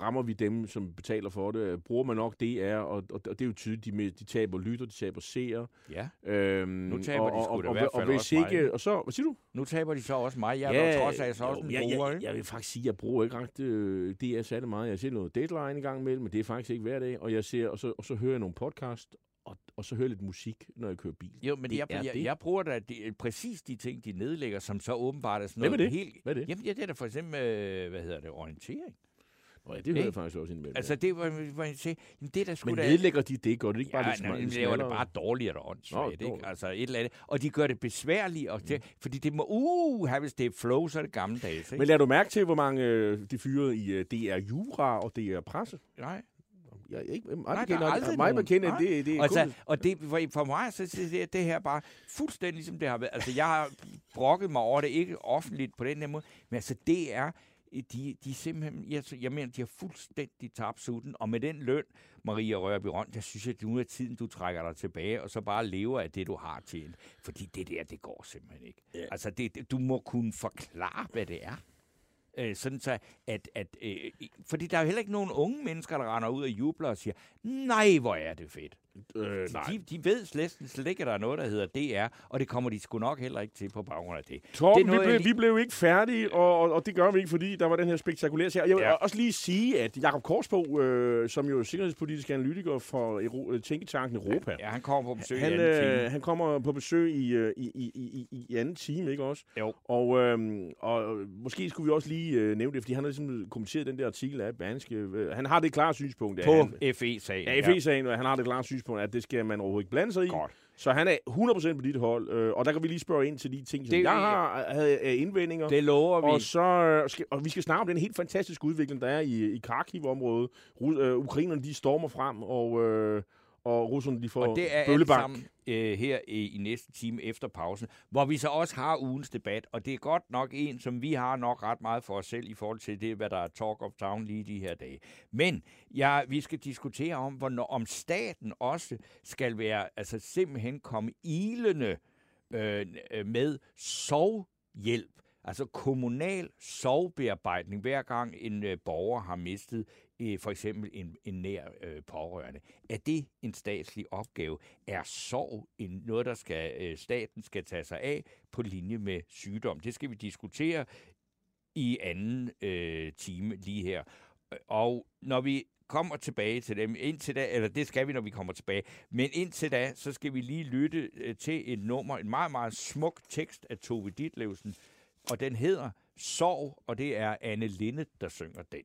rammer vi dem, som betaler for det? Bruger man nok DR? Og, og, og det er jo tydeligt, de, de taber lytter, de taber seere. Ja, Øhm, Nu taber og, de sgu og, da i og, hvert og, fald hvis også mig. ikke, Og så, hvad siger du? nu taber de så også mig. Jeg er ja, trods alt så også en jeg, bruger, jeg, ikke? jeg vil faktisk sige, at jeg bruger ikke ret øh, DR særlig meget. Jeg ser noget deadline en gang imellem, men det er faktisk ikke hver dag. Og, jeg ser, og, så, og så hører jeg nogle podcast, og, og så hører jeg lidt musik, når jeg kører bil. Jo, men Det jeg, er jeg, det. jeg bruger da de, præcis de ting, de nedlægger, som så åbenbart er sådan Hvem er noget det? helt... Hvad er det? Jamen, ja, det er da for eksempel, øh, hvad hedder det, orientering. Nå, ja, det hører jeg faktisk også indimellem. Altså, det var, hvor jeg siger, jamen, det er da sgu men da... nedlægger de det? Gør det ikke bare Ja, lidt nej, smalt? men det laver det bare dårligere og åndssvagt, ikke? Altså et eller andet. Og de gør det besværligt, og det, fordi det må, uh, hvis det er flow, så er det gammeldags, ikke? Men lader du mærke til, hvor mange øh, de fyrede i øh, DR Jura og DR Presse? Nej. Jeg, jeg, ikke, mig Nej, bekendt, er- aldrig mig bekendt, Nej. det, det er Altså, kun... og det, for, for mig, så så det, det her bare fuldstændig ligesom det har været. Altså, jeg har brokket mig over det, ikke offentligt på den her måde, men altså, det er, de, de er simpelthen, jeg, jeg mener, de har fuldstændig tabt sutten, og med den løn, Maria Rørby Røn, der synes jeg, at nu er tiden, du trækker dig tilbage, og så bare lever af det, du har tjent. Fordi det der, det går simpelthen ikke. Ja. Altså, det- du må kunne forklare, hvad det er. Øh, sådan så, at, at øh, fordi der er jo heller ikke nogen unge mennesker, der render ud og jubler og siger, nej, hvor er det fedt. Øh, nej. De, de ved slet, slet ikke, at der er noget, der hedder DR, og det kommer de sgu nok heller ikke til på baggrund af det. Torben, det er vi, noget, blev, jeg vi blev ikke færdige, og, og, og det gør vi ikke, fordi der var den her spektakulære serie. Jeg vil Ja. ja. også lige sige, at Jakob Korsbo, øh, som jo er sikkerhedspolitisk analytiker for Euro, øh, Tænketanken Europa, Ja, han kommer på besøg han, i anden time. øh, han kommer på besøg i, øh, i, i, i, i, i anden time, ikke også? Jo. Og, øh, og måske skulle vi også lige øh, nævne det, fordi han har ligesom kommenteret den der artikel af. Øh, Han har det klare synspunkt, På FE-sagen. Ja, FE-sagen, og han har det klare synspunkt, at det skal man overhovedet ikke blande sig i. Godt. Så han er 100% på dit hold, øh, og der kan vi lige spørge ind til de ting, som Det- jeg har havde af indvendinger. Det lover vi. og, så, øh, skal, og vi skal snakke om den helt fantastiske udvikling, der er i, i Kharkiv-området. Ru- øh, ukrainerne, de stormer frem, og, øh, og russerne, de får Og det er alt bøllebank. sammen øh, her i, i næste time efter pausen, hvor vi så også har ugens debat, og det er godt nok en, som vi har nok ret meget for os selv i forhold til det, hvad der er talk of town lige de her dage. Men ja, vi skal diskutere om, hvornår, om staten også skal være, altså simpelthen komme ilende øh, øh, med sovhjælp, altså kommunal sovbearbejdning, hver gang en øh, borger har mistet øh, for eksempel en, en nær øh, pårørende. Er det en statslig opgave? Er sorg en, noget, der skal øh, staten skal tage sig af på linje med sygdom? Det skal vi diskutere i anden øh, time lige her. Og når vi kommer tilbage til dem, indtil da, eller det skal vi, når vi kommer tilbage, men indtil da, så skal vi lige lytte øh, til et nummer, en meget, meget smuk tekst af Tove Ditlevsen, og den hedder Sorg, og det er Anne Linde, der synger den.